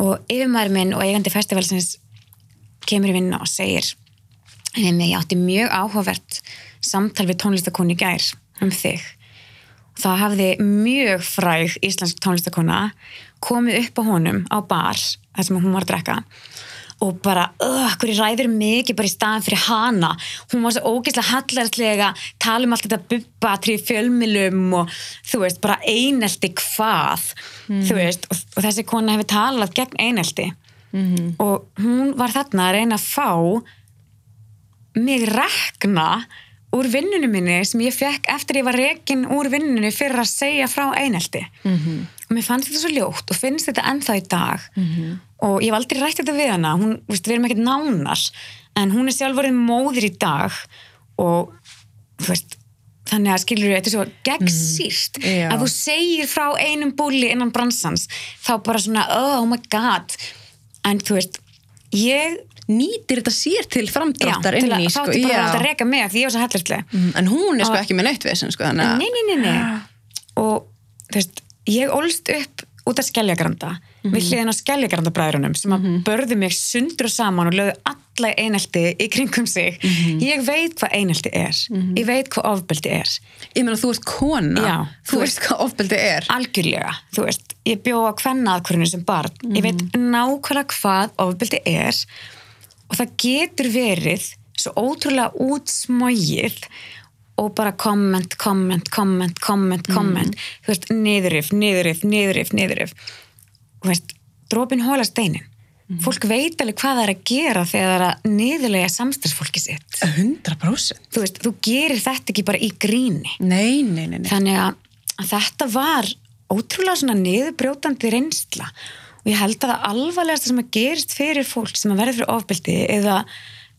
Og yfirmæður minn og eigandi festivalsins kemur í vinna og segir en ég átti mjög áhugavert samtal við tónlistakonni gær um þig. Það hafði mjög fræg íslensk tónlistakonna komið upp á honum á bar þar sem hún var að drekka og bara, öh, hverju ræður mikið bara í staðan fyrir hana hún var svo ógeðslega hallarslega tala um allt þetta bubbatri fjölmilum og þú veist, bara einelti hvað, mm. þú veist og, og þessi kona hefur talað gegn einelti mm. og hún var þarna að reyna að fá mig rekna úr vinnunum minni sem ég fekk eftir ég var rekin úr vinnunum fyrir að segja frá einelti mm -hmm. og mér fannst þetta svo ljótt og finnst þetta ennþá í dag mm -hmm. Og ég hef aldrei rætt þetta við hana hún, við erum ekkert nánar en hún er sjálfurinn móðir í dag og veist, þannig að skilur við, þetta er svo gegnsýrt mm -hmm. að þú segir frá einum búli innan bransans þá bara svona oh my god en þú veist, ég nýtir þetta sér til framdráttar inn í sko. Já, til að reyka með því ég var svo hellislega. Mm, en hún er sko ekki með neitt við sko. Nei, nei, nei, nei. Og þú veist, ég ólst upp út af skelljagranda mm -hmm. við hliðin á skelljagrandabræðurunum sem að mm -hmm. börðu mig sundur saman og lögðu alla einelti í kringum sig mm -hmm. ég veit hvað einelti er mhm. ég veit hvað ofbeldi er ég meina þú ert kona Já, þú, þú veist hvað ofbeldi er algjörlega, þú veist, ég bjóða hvennaðkurinu sem barn ég veit mhm. nákvæmlega hvað ofbeldi er og það getur verið svo ótrúlega útsmógið og bara komment, komment, komment, komment, komment þú veist, niðurif, niðurif, niðurif, niðurif drópin hóla steinin. Fólk veit alveg hvað það er að gera þegar það er að niðurlega samstagsfólki sitt. 100% þú veist, þú gerir þetta ekki bara í gríni. Nei, nei, nei, nei. þannig að, þetta var ótrúlega svona niðurbrjótandi reynsla. Og ég held að það alvarlegasta sem að gerist fyrir fólk sem að verða fyrir ofbeldi eða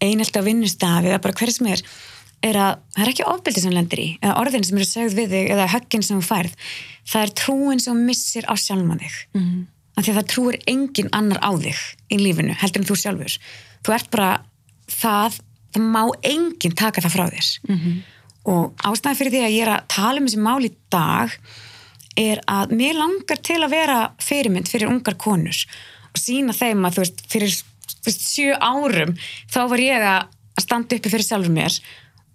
einelt á vinnustafi eða bara hver sem er er að það er ekki ofbeldi sem lendir í eða orðin sem eru sögð við þig eða höggin sem þú færð. Það er trúin sem missir á sjálfman þig. Mm. Af því að það trúir engin annar á þig í lífinu heldur en þú sjálfur þú ert bara það það má enginn taka það frá þér -hmm. og ástæði fyrir því að ég er að tala um þessi mál í dag er að mér langar til að vera fyrirmynd fyrir ungar konur og sína þeim að þú veist, fyrir veist, sjö árum þá var ég að standa uppi fyrir sjálfur mér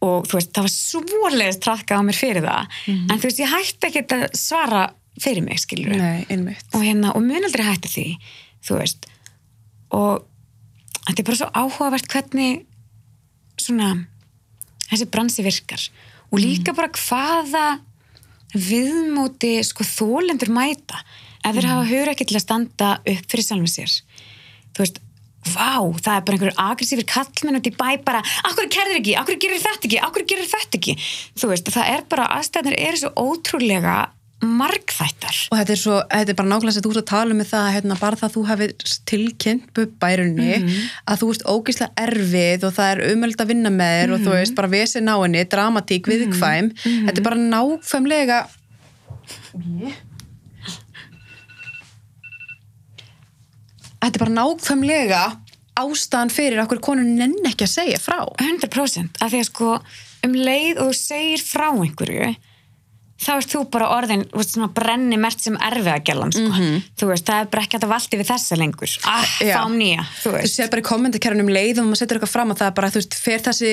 og þú veist, það var svoleiðist trafka á mér fyrir það Mhm. en þú veist, ég hætti ekki að svara fyrir mig, skilur og hérna, og mun aldrei hætti því þú veist. Og þetta er bara svo áhugavert hvernig svona þessi bransi virkar. Og líka bara hvaða viðmóti sko þólendur mæta ef þeir hafa hugur ekki til að standa upp fyrir sjálfum sér. Þú veist, vá, það er bara einhverjur agressífur kallmenn út í bæ bara, akkur kerðir ekki, akkur gerir þetta ekki? Akkur gerir þetta ekki, þú veist það er bara, aðstæðnir eru svo ótrúlega margþættar. Og þetta er svo, þetta er bara nákvæmlega sem þú ert að tala um það, hérna, bara það að þú hefur tilkynnt bærunni, að þú ert ógislega erfið og það er umöld að vinna með þér og þú veist, bara vesið ná henni, dramatík, viðkvæm, þetta er bara nákvæmlega Þetta er bara nákvæmlega ástæðan fyrir okkur konur nenn ekki að segja frá. 100% af því að sko um leið og segir frá einhverju þá ert þú bara orðin þú veist, svona brenni mert sem erfið að gælan sko. þú veist, það er bara ekki að valdi við þessa lengur. Ah, fám nýja, þú þú veist. sér bara í kommentarkerunum leið og maður setur eitthvað fram að það er bara, þú veist, fer þessi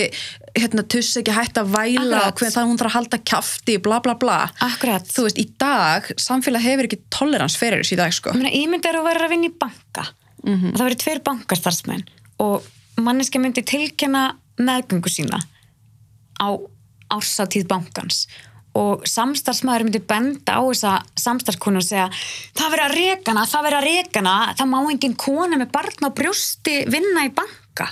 hérna, tuss ekki hægt að væla og hvernig það hún þarf að halda kjafti, bla bla bla. Akkurat. þú veist, í dag, samfélag hefur ekki tolerans fyrir þessu í dag, sko. Ég er að vera að vinna í banka. Og það verið tveir bankastarfsmenn og manneska myndi tilkjanna meðgöngu sína á ársatíð bankans og samstarfsmaður myndi benda á þessa samstarfskonu og segja það verið að rekana, það verið að rekana það má engin kona með barn á brjósti vinna í banka.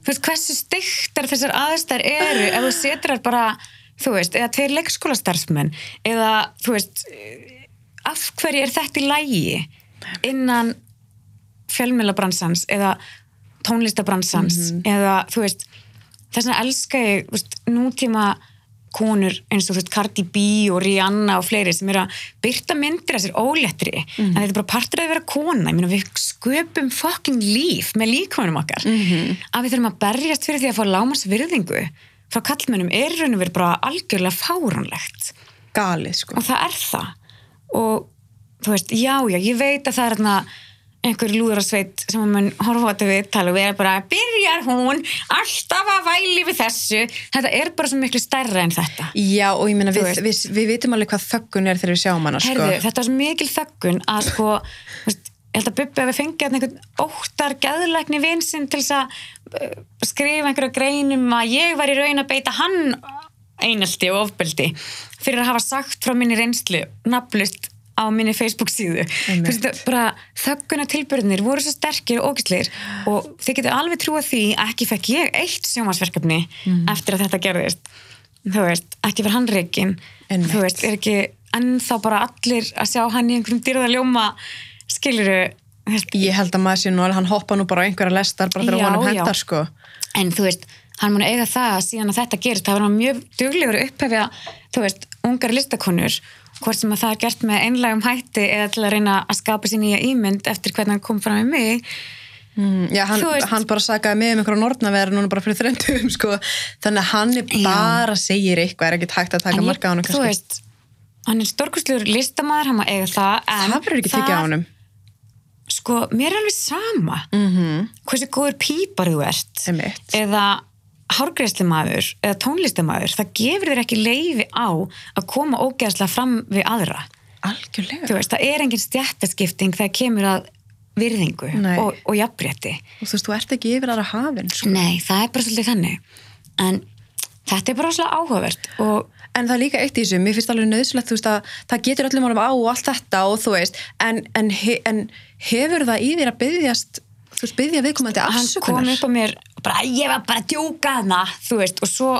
Þú veist, hversu styktar þessar aðstæður eru ef þú setur þær bara þú veist, eða tveir leikskólastarfsmenn eða, þú veist af hverju er þetta í lægi innan fjölmiðlabransans eða tónlistabransans eða þú veist þess vegna elska ég veist, nútíma konur eins og þú veist Cardi B og Rihanna og fleiri sem eru að byrta myndir af sér ólettri en þetta er bara partur að vera kona. Ég meina við sköpum fucking líf með líkvænum okkar. Að við þurfum að berjast fyrir því að fá lámars virðingu frá kallmennum er raun og verið bara algjörlega fáránlegt. Galið, sko. Og það er það. Og þú veist, já, já, ég veit að það er þarna einhver lúðrasveit sem að mun horfa á þetta viðtal og við erum bara byrjar hún alltaf að væli við þessu? Þetta er bara svo miklu stærra en þetta. Já, og ég meina, við, við, við vitum alveg hvað þöggun er þegar við sjáum hana, sko. Herðu, þetta er svo mikil þöggun að sko, veist, ég held að Bubbi hefði fengið einhvern óttar gæðlækni vinsinn til þess að uh, skrifa einhverja greinum að ég var í raun að beita hann einelti og ofbeldi fyrir að hafa sagt frá minni reynslu nafnlust á minni Facebook síðu. Þögguna tilbyrðinir voru svo sterkir og ógæsleir og þið getur alveg trúa því að ekki fekk ég eitt sjómasverkefni eftir að þetta gerðist. Þú veist, ekki fyrir hann Einmitt. þú veist, er ekki ennþá bara allir að sjá hann í einhverjum dyrða ljóma skiluru Ég held að maður sé nú alveg, hann hoppa nú bara á einhverja lestar bara þegar honum hendar, sko. En þú veist, hann mun eiga það að síðan að þetta gerist, það var mjög duglegur upphefja, þú veist, ungar listakonur hvort sem að það er gert með einlægum hætti eða til að reyna að skapa sér nýja ímynd eftir hvernig hann kom fram með mig Mm, Já, hann, hann bara sagaði með um einhverja nortnaverð núna bara fyrir þrendum, sko þannig að hann er Já. bara segir eitthvað, er ekki hægt að taka marka á hann þú veist, hann er stórkustlegur listamaður, hann má eiga það það verður ekki tekið á honum sko, mér er alveg sama mm -hmm. hversu góður pípar þú ert Einmitt. eða hárgreislimaður eða tónlistamaður, það gefur þér ekki leifi á að koma ógeðslega fram við aðra. algjörlega veist, það er engin stjættaskipting þegar kemur að virðingu Nei. og, og jafnrétti. og þú veist, þú ert ekki yfir aðra hafin sko. Nei, það er bara svolítið þannig. En þetta er bara svolítið áhugavert og En það er líka eitt í þessu, mér finnst alveg nöðsulegt, þú veist að það getur öllum á og allt þetta og þú veist, en, en, en hefur það í þér að byggjast, þú veist, byggja viðkomandi hann kom afsökunar? upp á mér og bara, ég var bara að djóka hana þú veist, og svo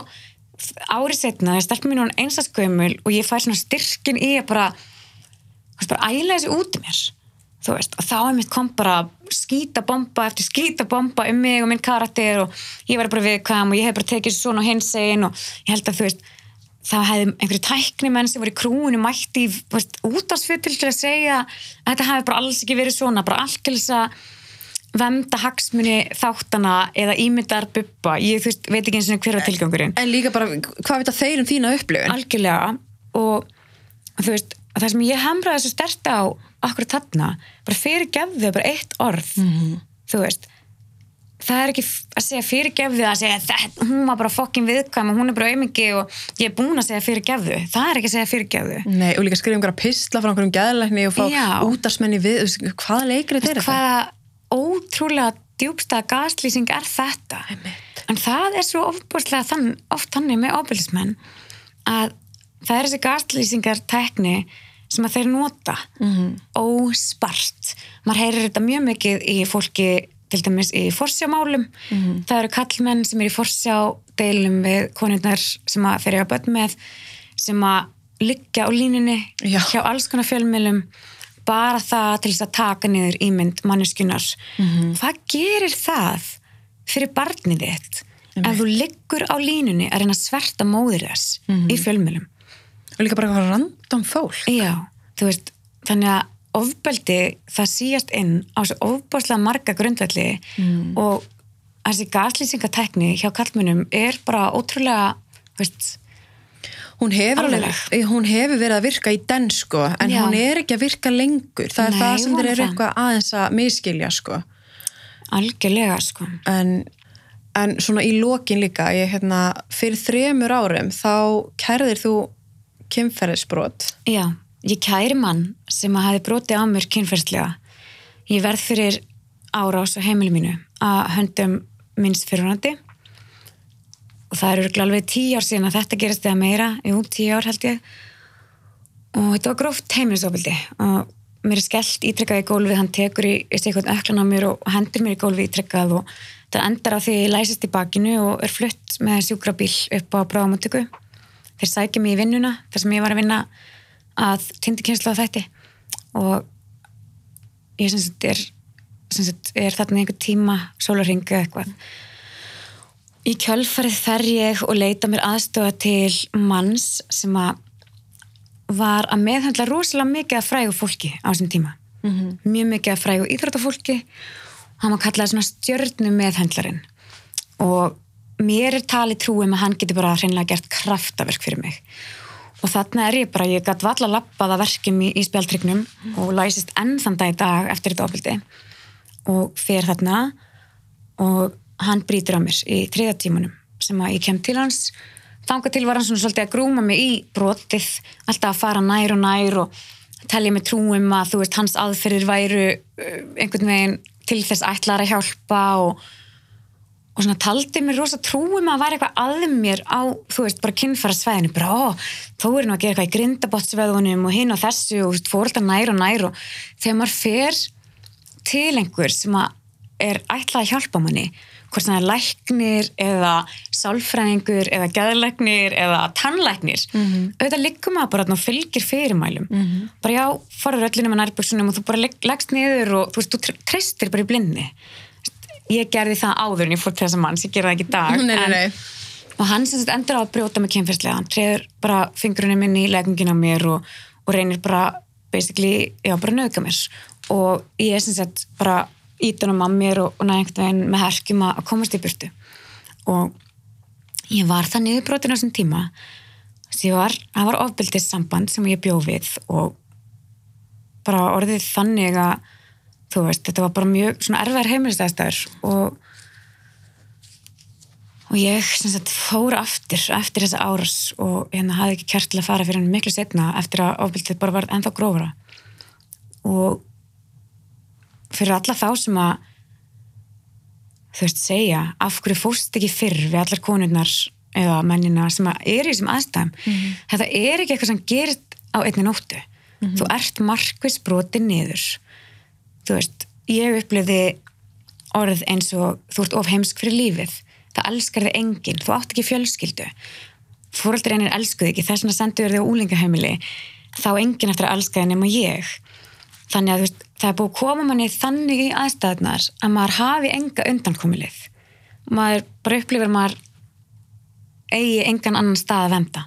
árið setna, það stelpum mér núna einsatsgömmul og ég fær svona styrkin í að bara þú veist, bara æla þessu út í mér þú veist, og þá er mitt kom bara skýta bomba eftir skýta bomba um mig og minn karakter og ég var bara viðkvæm og ég hef bara tekið svona hins einn og ég held að þú veist það hefði einhverju tæknimenn sem voru í krúinu mætti í útásfjöld til að segja að þetta hefði bara alls ekki verið svona bara að vemda hagsmunni þáttana eða ímyndar buppa, ég veist, veit ekki eins og hver var tilgangurinn. En líka bara, hvað veit að þeir um þína upplifun? algjörlega. Og þú veist, það sem ég hamraði svo stert á okkur þarna, bara fyrirgefðu bara eitt orð. Þú veist það er ekki að segja fyrirgefðu að segja þetta, hún var bara fokkin viðkvæm og hún er bara auðmyggi og ég er búin að segja fyrirgefðu. Það er ekki að segja fyrirgefðu. Nei, og líka skrifa einhverja pistla frá einhverjum gæðlækni og fá útarsmenni við, veist, hvaða leikrið er þetta? hvaða ótrúlega djúbstæða gaslýsing er þetta Einmitt. en það er svo ofbúrslega þann, oft þannig með ofbildismenn að það er þessi gaslýsingar tekni sem að þeir nota Mhm. óspart maður heyrir þetta mjög mikið í fólki til dæmis í forsjámálum Mhm. það eru kallmenn sem er í forsjá deilum við konurnar sem að eru að börn með sem að liggja á línunni Já. hjá alls konar fjölmjölum bara það til þess að taka niður ímynd manneskunar Mhm. hvað gerir það fyrir barnið þitt ef þú liggur á línunni að reyna sverta móðir þess Mhm. í fjölmjölum Og líka bara eitthvað random fólk. Já, þú veist, þannig að ofbeldi það síjast inn á svo ofbáslega marga grundvelli Mm. og þessi gaslýsingatekni hjá kallmunum er bara ótrúlega, veist, Hún hefur, alveg, hún hefur verið að virka í den sko, en Já. hún er ekki að virka lengur. Það er Nei, það sem þeir er eru eitthvað aðeins að miskilja sko. algjörlega, sko. En, en svona í lokin líka, ég hérna, fyrir þremur árum þá kærðir þú kynferðisbrot. Já, ég kæri mann sem að hafi brotið á mér kynferðslega. Ég verð fyrir árás á heimilu mínu að höndum minnst fyrirhundandi og það eru alveg tíu ár síðan að þetta gerist eða meira, jú, tíu ár held ég. Og þetta var gróft heimilisofbildi og mér er skellt ítrekkað í gólfið, hann tekur í, eitthvað öklan á mér og hendur mér í gólfið ítrekkað og það endar á því ég læsist í bakinu og er flutt með sjúkrabíl upp á bráðamöndöku þeir sækja mig í vinnuna þar sem ég var að vinna að tindikynslu á þætti. Og ég er, sagt er þarna einhver tíma sólarringu eitthvað í kjölfarið fer ég og leita mér aðstofa til manns sem að var að meðhandla rosalega mikið af frægu fólki á þessum tíma. Mjög mikið af frægu íþróttafólki. Hann var kallaði svona stjörnu meðhandlarinn og mér er talið trúum að hann geti bara hreinlega gert kraftaverk fyrir mig. Og þarna er ég bara, ég gæti valla að verkjum í, í spjaldrygnum og læsist enn þann dag í dag eftir þetta ofbildi og fer þarna og hann brýtur á mér í þriða tímanum sem að ég kem til hans. Þanga til var hann svona svolítið að grúma mig í brotið, alltaf að fara nær og nær og telja mig trúum að þú veist hans aðferðir væru uh, einhvern veginn til þess ætlar að hjálpa og og svona taldi mér rosa trúum að væri eitthvað að mér á, þú veist, bara kynfæra sveðinu, bara, ó, þó er nú að gera eitthvað í grindabottsveðunum og hinn og þessu og þú fór alltaf nær og nær og þegar maður fer til einhver sem að er ætlað að hjálpa manni, hvort það er læknir eða sálfræðingur eða gæðlæknir eða tannlæknir. Mhm. auðvitað liggum maður bara og fylgir fyrirmælum. Bara já, farur öllinu með nærbuksunum og þú bara legg- leggst niður og þú veist, þú tre- treystir bara í blindni. Ég gerði það áður en ég fór til þessa manns, ég gerði það ekki í dag Nei, nei, en- nei. og hann sem sagt endur á að brjóta mig kynfyrslega hann treður bara fingurinn minn í leggingin á mér og, og reynir bara basically, já, bara nöðga mér. Og ég sem sagt bara ítunum að mér og, og næði einhvern veginn með herkjum að komast í burtu. Og ég var það niðurbrotin á þessum tíma. Ég var, það var ofbildis samband sem ég bjó við og bara orðið þannig að þú veist, þetta var bara mjög svona erfæðar heimilistæðstæður og og ég sagt fór aftur eftir þessa áras og hérna hafði ekki kjart til að fara fyrir hann miklu setna eftir að ofbildið bara var ennþá grófara. Og fyrir alla þá sem að þú veist segja af hverju fórst ekki fyrr við allar konurnar eða mennina sem að er í þessum aðstæðum? Þetta er ekki eitthvað sem gerist á einni nóttu. Þú ert markvis brotið niður. Þú veist, ég upplifði orð eins og þú ert of heimsk fyrir lífið. Það elskar þig enginn, þú átt ekki fjölskyldu. Fóröldur einir elskuð ekki. Þess vegna sendur þig á úlingaheimili þá enginn eftir að elska þig nema ég. Þannig að þú veist, það er búið að koma manni þannig í aðstæðnar að maður hafi enga undankomilið maður bara upplifir maður eigi engan annan stað að venda.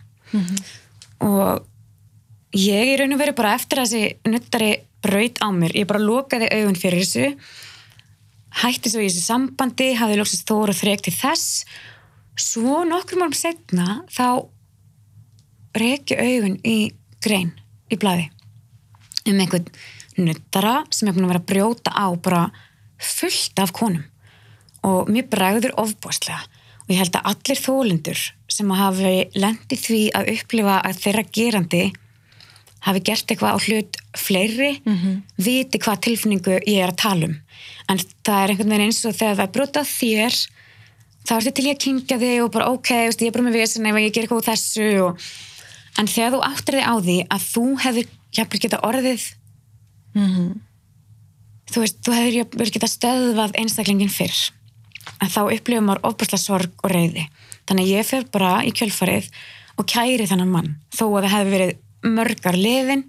Og ég í raun og veru bara eftir þessi nuttari braut á mér, ég bara lokaði augun fyrir þessu hætti svo í þessu sambandi, hafði lóksast þóru þrek til þess. Svo nokkur málum setna þá reki augun í grein í blaði um einhvern nuttara sem er búin að vera að brjóta á bara fullt af konum. Og mér bræður ofbúastlega og ég held að allir þólendur sem hafi lendi því að upplifa að þeirra gerandi hafi gert eitthvað á hlut fleiri viti hvað tilfinningu ég er að tala um. En það er einhvern veginn eins og þegar það er brotað þér þá ertu til ég að kingja þig og bara ok, ég er bara með vesen ef ég ger eitthvað úr þessu og... en þegar þú áttir þig á því að þú hefur jafnvel geta orðið þú veist, þú hefur jafnvel geta stöðvað einstaklingin fyrr. En þá upplifum maður ofbúrslega sorg og reyði þannig að ég fer bara í kjölfarið og kæri þennan mann þó að það hefði verið mörgar liðin.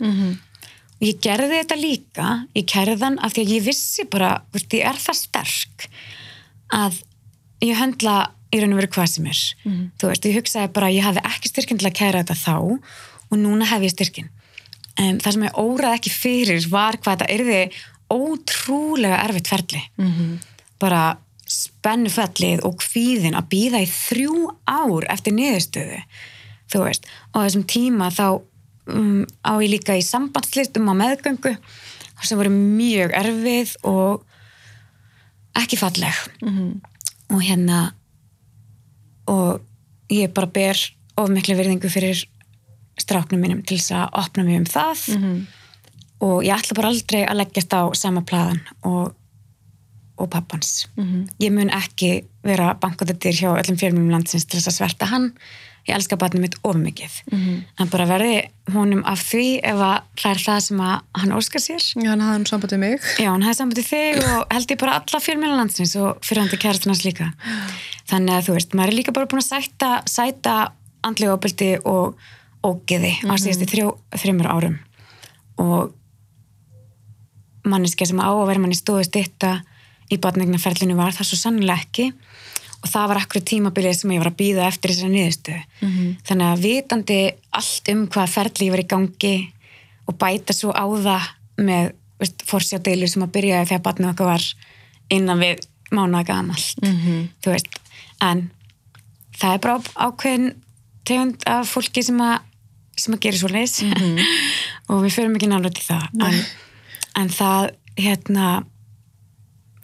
Og ég gerði þetta líka. Ég kærði þann af því að ég vissi bara veist, ég er það sterk að ég höndla í raun og veru hvað sem er. Þú veist, ég hugsaði bara að ég hafði ekki styrkin til að kæra þetta þá og núna hef ég styrkin en það sem ég óraði ekki fyrir var hvað þetta yrði ótrúlega erfitt ferli. -hmm. bara spennufellið og kvíðin að býða í þrjú ár eftir niðurstöðu þú veist, og þessum tíma þá um, á ég líka í sambandslistum á meðgöngu sem voru mjög erfið og ekki falleg. Og hérna og ég bara ber of miklu virðingu fyrir stráknum mínum til þess að opna mig um það. Og ég ætla bara aldrei að leggjast á sama plaðan og, og pappans. Ég mun ekki vera bankaðettir hjá öllum fjölmjum landsins til þess að sverta hann. Ég elska barnið mitt of mikið. En bara verði honum af því ef að það er það sem hann óskar sér. Já, hann hafði um sambandið mig. Já, hann hafði sambandið þig og held ég bara alla fjölmjöla landsins og fyrir hann til kærastunars líka. Þannig að þú veist, maður er líka bara búin að sæta, sæta andlega opildi og ógeði á síðustu þrjó, þrjumur árum. Og manniska sem á að vera manni stóðu stitta í batningnaferlinu var það svo sannlega ekki. Og það var akkur tímabilið sem ég var að býða eftir þessari niðurstöðu. Þannig að vitandi allt um hvað ferli ég var í gangi og bæta svo á það með veist, forsjádeilu sem að byrjaði þegar batnið okkar var innan við mánaða gamalt. Þú veist, en það er bara ákveðin tegund af fólki sem að sem að gera svo leis og við förum ekki nálega til það. En, en það hérna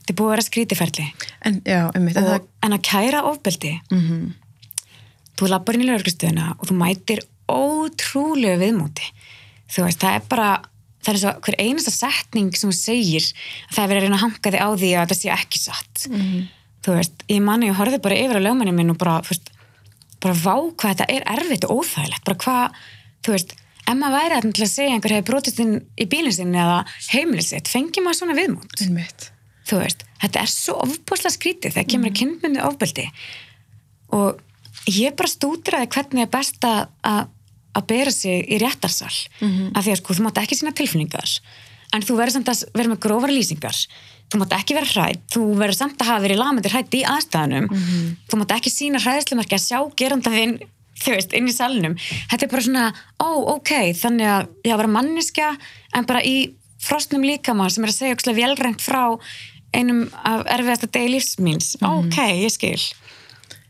þetta er búið að vera skrítiferli En, já, einmitt. En og, það, en að kæra ofbeldi. Þú lappar inn í lögreglustöðuna og þú mætir ótrúlega viðmóti. Þú veist, það er bara það er svo hver einasta setning sem þú segir að það er verið að reyna að hanga þig á því að það sé ekki satt. Þú veist, ég manni, ég horfði bara yfir á lögmanni minn og bara, þú veist, bara vá hvað þetta er erfitt og óþægilegt. Bara hvað, þú veist, ef maður væri að að segja einhver hefur brotist inn í bílinn sinni eða heimilisitt, fengi maður svona viðmót? Einmitt. þú veist, þetta er svo ofbúslega skrítið þegar kemur að kynmyndu ofbeldi. Og ég bara stúdraði hvernig er best að að bera sig í réttarsal. Af því að sko, þú mátt ekki sína tilfinningar. En þú verður samt að vera með grófara lýsingar. Þú mátt ekki vera hrætt þú verður samt að hafa verið lagamundir hrætt í aðstæðanum þú mátt ekki sína hræðslumarki að sjá geranda þinn þú veist, inn í salnum. Þetta er bara svona, ó, ok þannig að ég hafa verið manniska en bara í frostnum líkamann sem er að segja ókslega velrænt frá einum af erfiðasta degi lífsmýns ok, ég skil.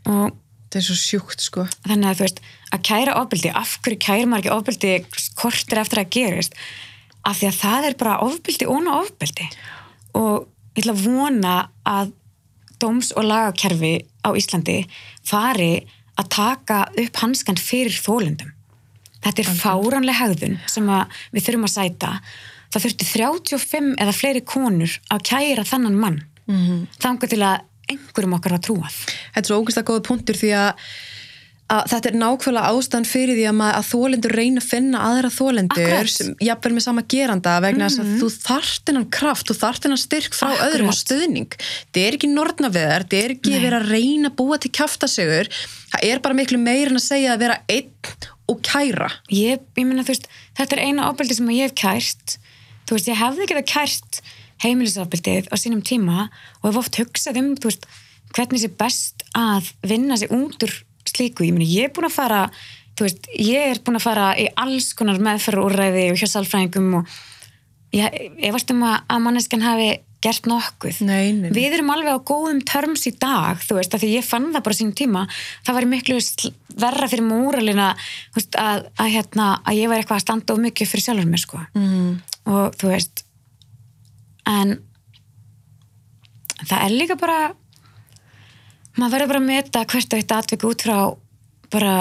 Og Það er svo sjúkt, sko. þannig að þú veist, að kæra ofbeldi af hverju kæra maður ekki ofbeldi kortir eftir að gerist? Af því að það er bara ofbeldi óna ofbeldi. Og ég ætla að vona að dóms- og lagakerfi á Íslandi fari að taka upp hanskan fyrir þólundum þetta er fáránlega hegðun sem að við þurfum að sæta. Það þurfti 35 eða fleiri konur að kæra þannan mann mm -hmm. þangar til að einhverjum okkar var trúað. Þetta er svo ógæslega góða punktur því að að þetta er nákvæmlega ástand fyrir því að, maður, að þólendur reyna að finna aðra þólendur sem jafnvel með sama geranda vegna þess að þú þarft hennan kraft, þú þarft hennan styrk frá Akkurat. öðrum og stuðning. Þetta er ekki nortnaveðar, þetta er ekki Nei. verið að reyna að búa til kjaftasegur það er bara miklu meir en að segja að vera einn og kæra. Ég, ég meina þú veist, þetta er eina ofbeldi sem ég hef kært. Þú veist, ég hefði getað kært heimilisofbeldið á sínum tíma og hef oft hugsað um, þú veist hvernig sé best að vinna sig út úr slíku, ég meina, ég er búin að fara veist, ég er búin að fara í alls konar meðferðarúræði og hjá sálfræðingum og ég, ég varst um að, að manneskan hafi gert nokkuð Nei, nei, nei. við erum alveg á góðum terms í dag þú veist, af því ég fann það bara sínum tíma það var miklu verra fyrir múralina veist, að, að, hérna, að ég var eitthvað að standa of mikið fyrir sjálfur mér sko. mm. og þú veist en það er líka bara maður verður bara að meta hvert og eitt atvik út frá bara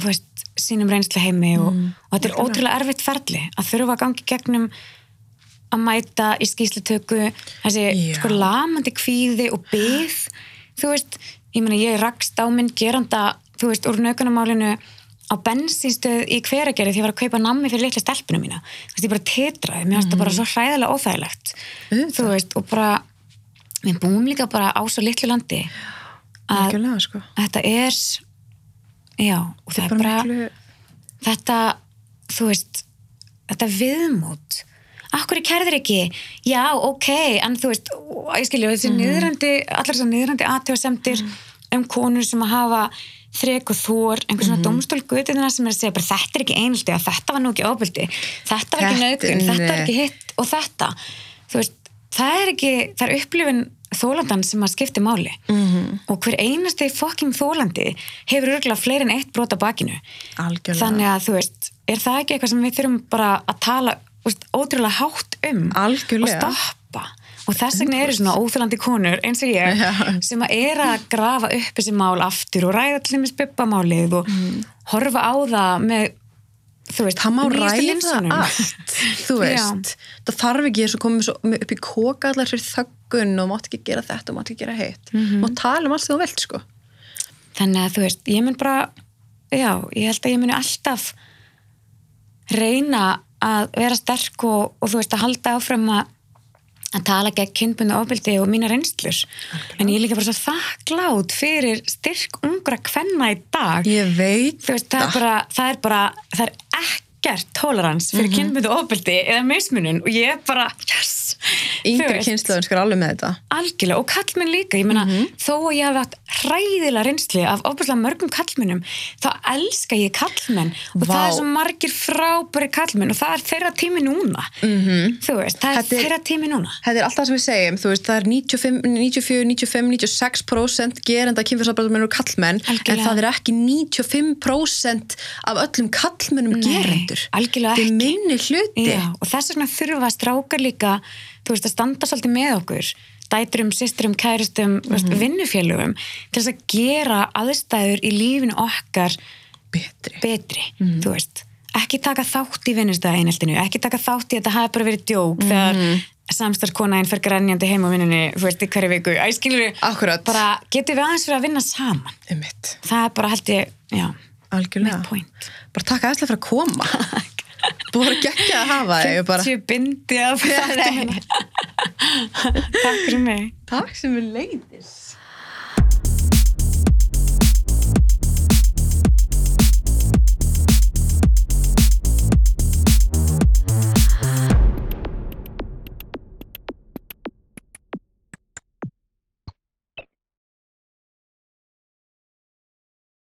þú veist, sínum reynslu heimi og, og þetta er ótrúlega erfitt ferli að þurfa að gangi gegnum að mæta í skýslutöku þessi Já. sko lamandi kvíði og byð þú veist, ég meina ég rakst á minn geranda, þú veist, úr naukunamálinu á bensinstöð í hveragerði því ég var að kaupa nammi fyrir litla stelpuna mína. Þú veist, ég bara titraði, mér finnst það bara svo hræðilega óþægilegt. Auðvitað. þú veist, og bara við búum líka bara á svo litlu landi að sko. þetta er já, það er bara, miklu þetta þú veist, þetta viðmót Akkur er kærðir ekki? Já, ok, en þú veist, ó, ég skilju, þessi niðrandi, allar þessar niðrandi aðtjóðsemdir um konur sem að hafa þrek og þór, einhver svona mm. domstólgutina sem er að segja bara þetta er ekki einhaldi og þetta var nú ekki ofbeldi, þetta var ekki Þetta- nauðgun, þetta var ekki hitt og þetta. Þú veist, það er ekki, það er upplifin þólandan sem að skipti máli -hmm. og hver einasti fokking þólandi hefur örgulega fleiri en eitt brot á bakinu. Algjörlega. Þannig að þú veist, er það ekki eitthvað sem við þurfum bara að tala úst, ótrúlega hátt um Algjörlega. og stoppa og þess vegna eru svona óþjólandi konur eins og ég Já. sem að er að grafa upp þessi mál aftur og ræða til þeim spippamálið og horfa á það með þú veist, það má ræða allt þú veist, það þarf ekki og komið svo upp í koka allar fyrir þöggun og mátt ekki gera þetta og mátt ekki gera hitt. Mm Mhm. mátt tala um allt sem þú vilt sko. Þannig að þú veist, ég mun bara já, ég held að ég muni alltaf reyna að vera sterk og, og þú veist að halda áfram að að tala gegn kynbundu ofbeldi og mína reynslur. En ég er líka bara svo þakklátt fyrir styrk ungra kvenna í dag. Ég veit það er bara það er, bara, það er ekkert tolerans fyrir mm -hmm. kynbundu ofbeldi eða mismunun og ég er bara, yes. Yngri sko er alveg með þetta. Algjörlega og kallmenn líka, ég meina þó að ég hafi hatt hræðilega reynsli af ofbúrslega mörgum kallmennum þá elska ég kallmenn og það Vá. er svo margir frábæri kallmenn og það er þeirra tími núna. -hmm. þú veist, það er þeirra tími núna. Þetta er alltaf sem við segjum, þú veist, það er 95, 94, 95, 96% gerenda eru kallmenn, Algjörlega. en það er ekki 95% af öllum kallmennum Nei, gerendur. algjörlega ekki. minni hluti. Já, og þess vegna þurfa strákar líka þú veist, að standa svolítið með okkur dæturum, systurum, kæristum mm Mhm. vinnufélögum til þess að gera aðstæður í lífinu okkar Betri. betri, Mhm. þú veist ekki taka þátt í vinnustæðineltinu ekki taka þátt í að þetta hafi bara verið djók Mhm. þegar samstarfskonaðin fer grænjandi heim á vinnunni, þú veist, í hverju viku Æ, skilur Akkurat. bara getum við aðeins fyrir að vinna saman Einmitt. það er bara held ég, já, Algjörlega. Bara takk aðeinslega fyrir að koma. Búið að geggja að hafa þig. Bara... 50 bindi af þáttum takk fyrir mig Takk sem við leiðis.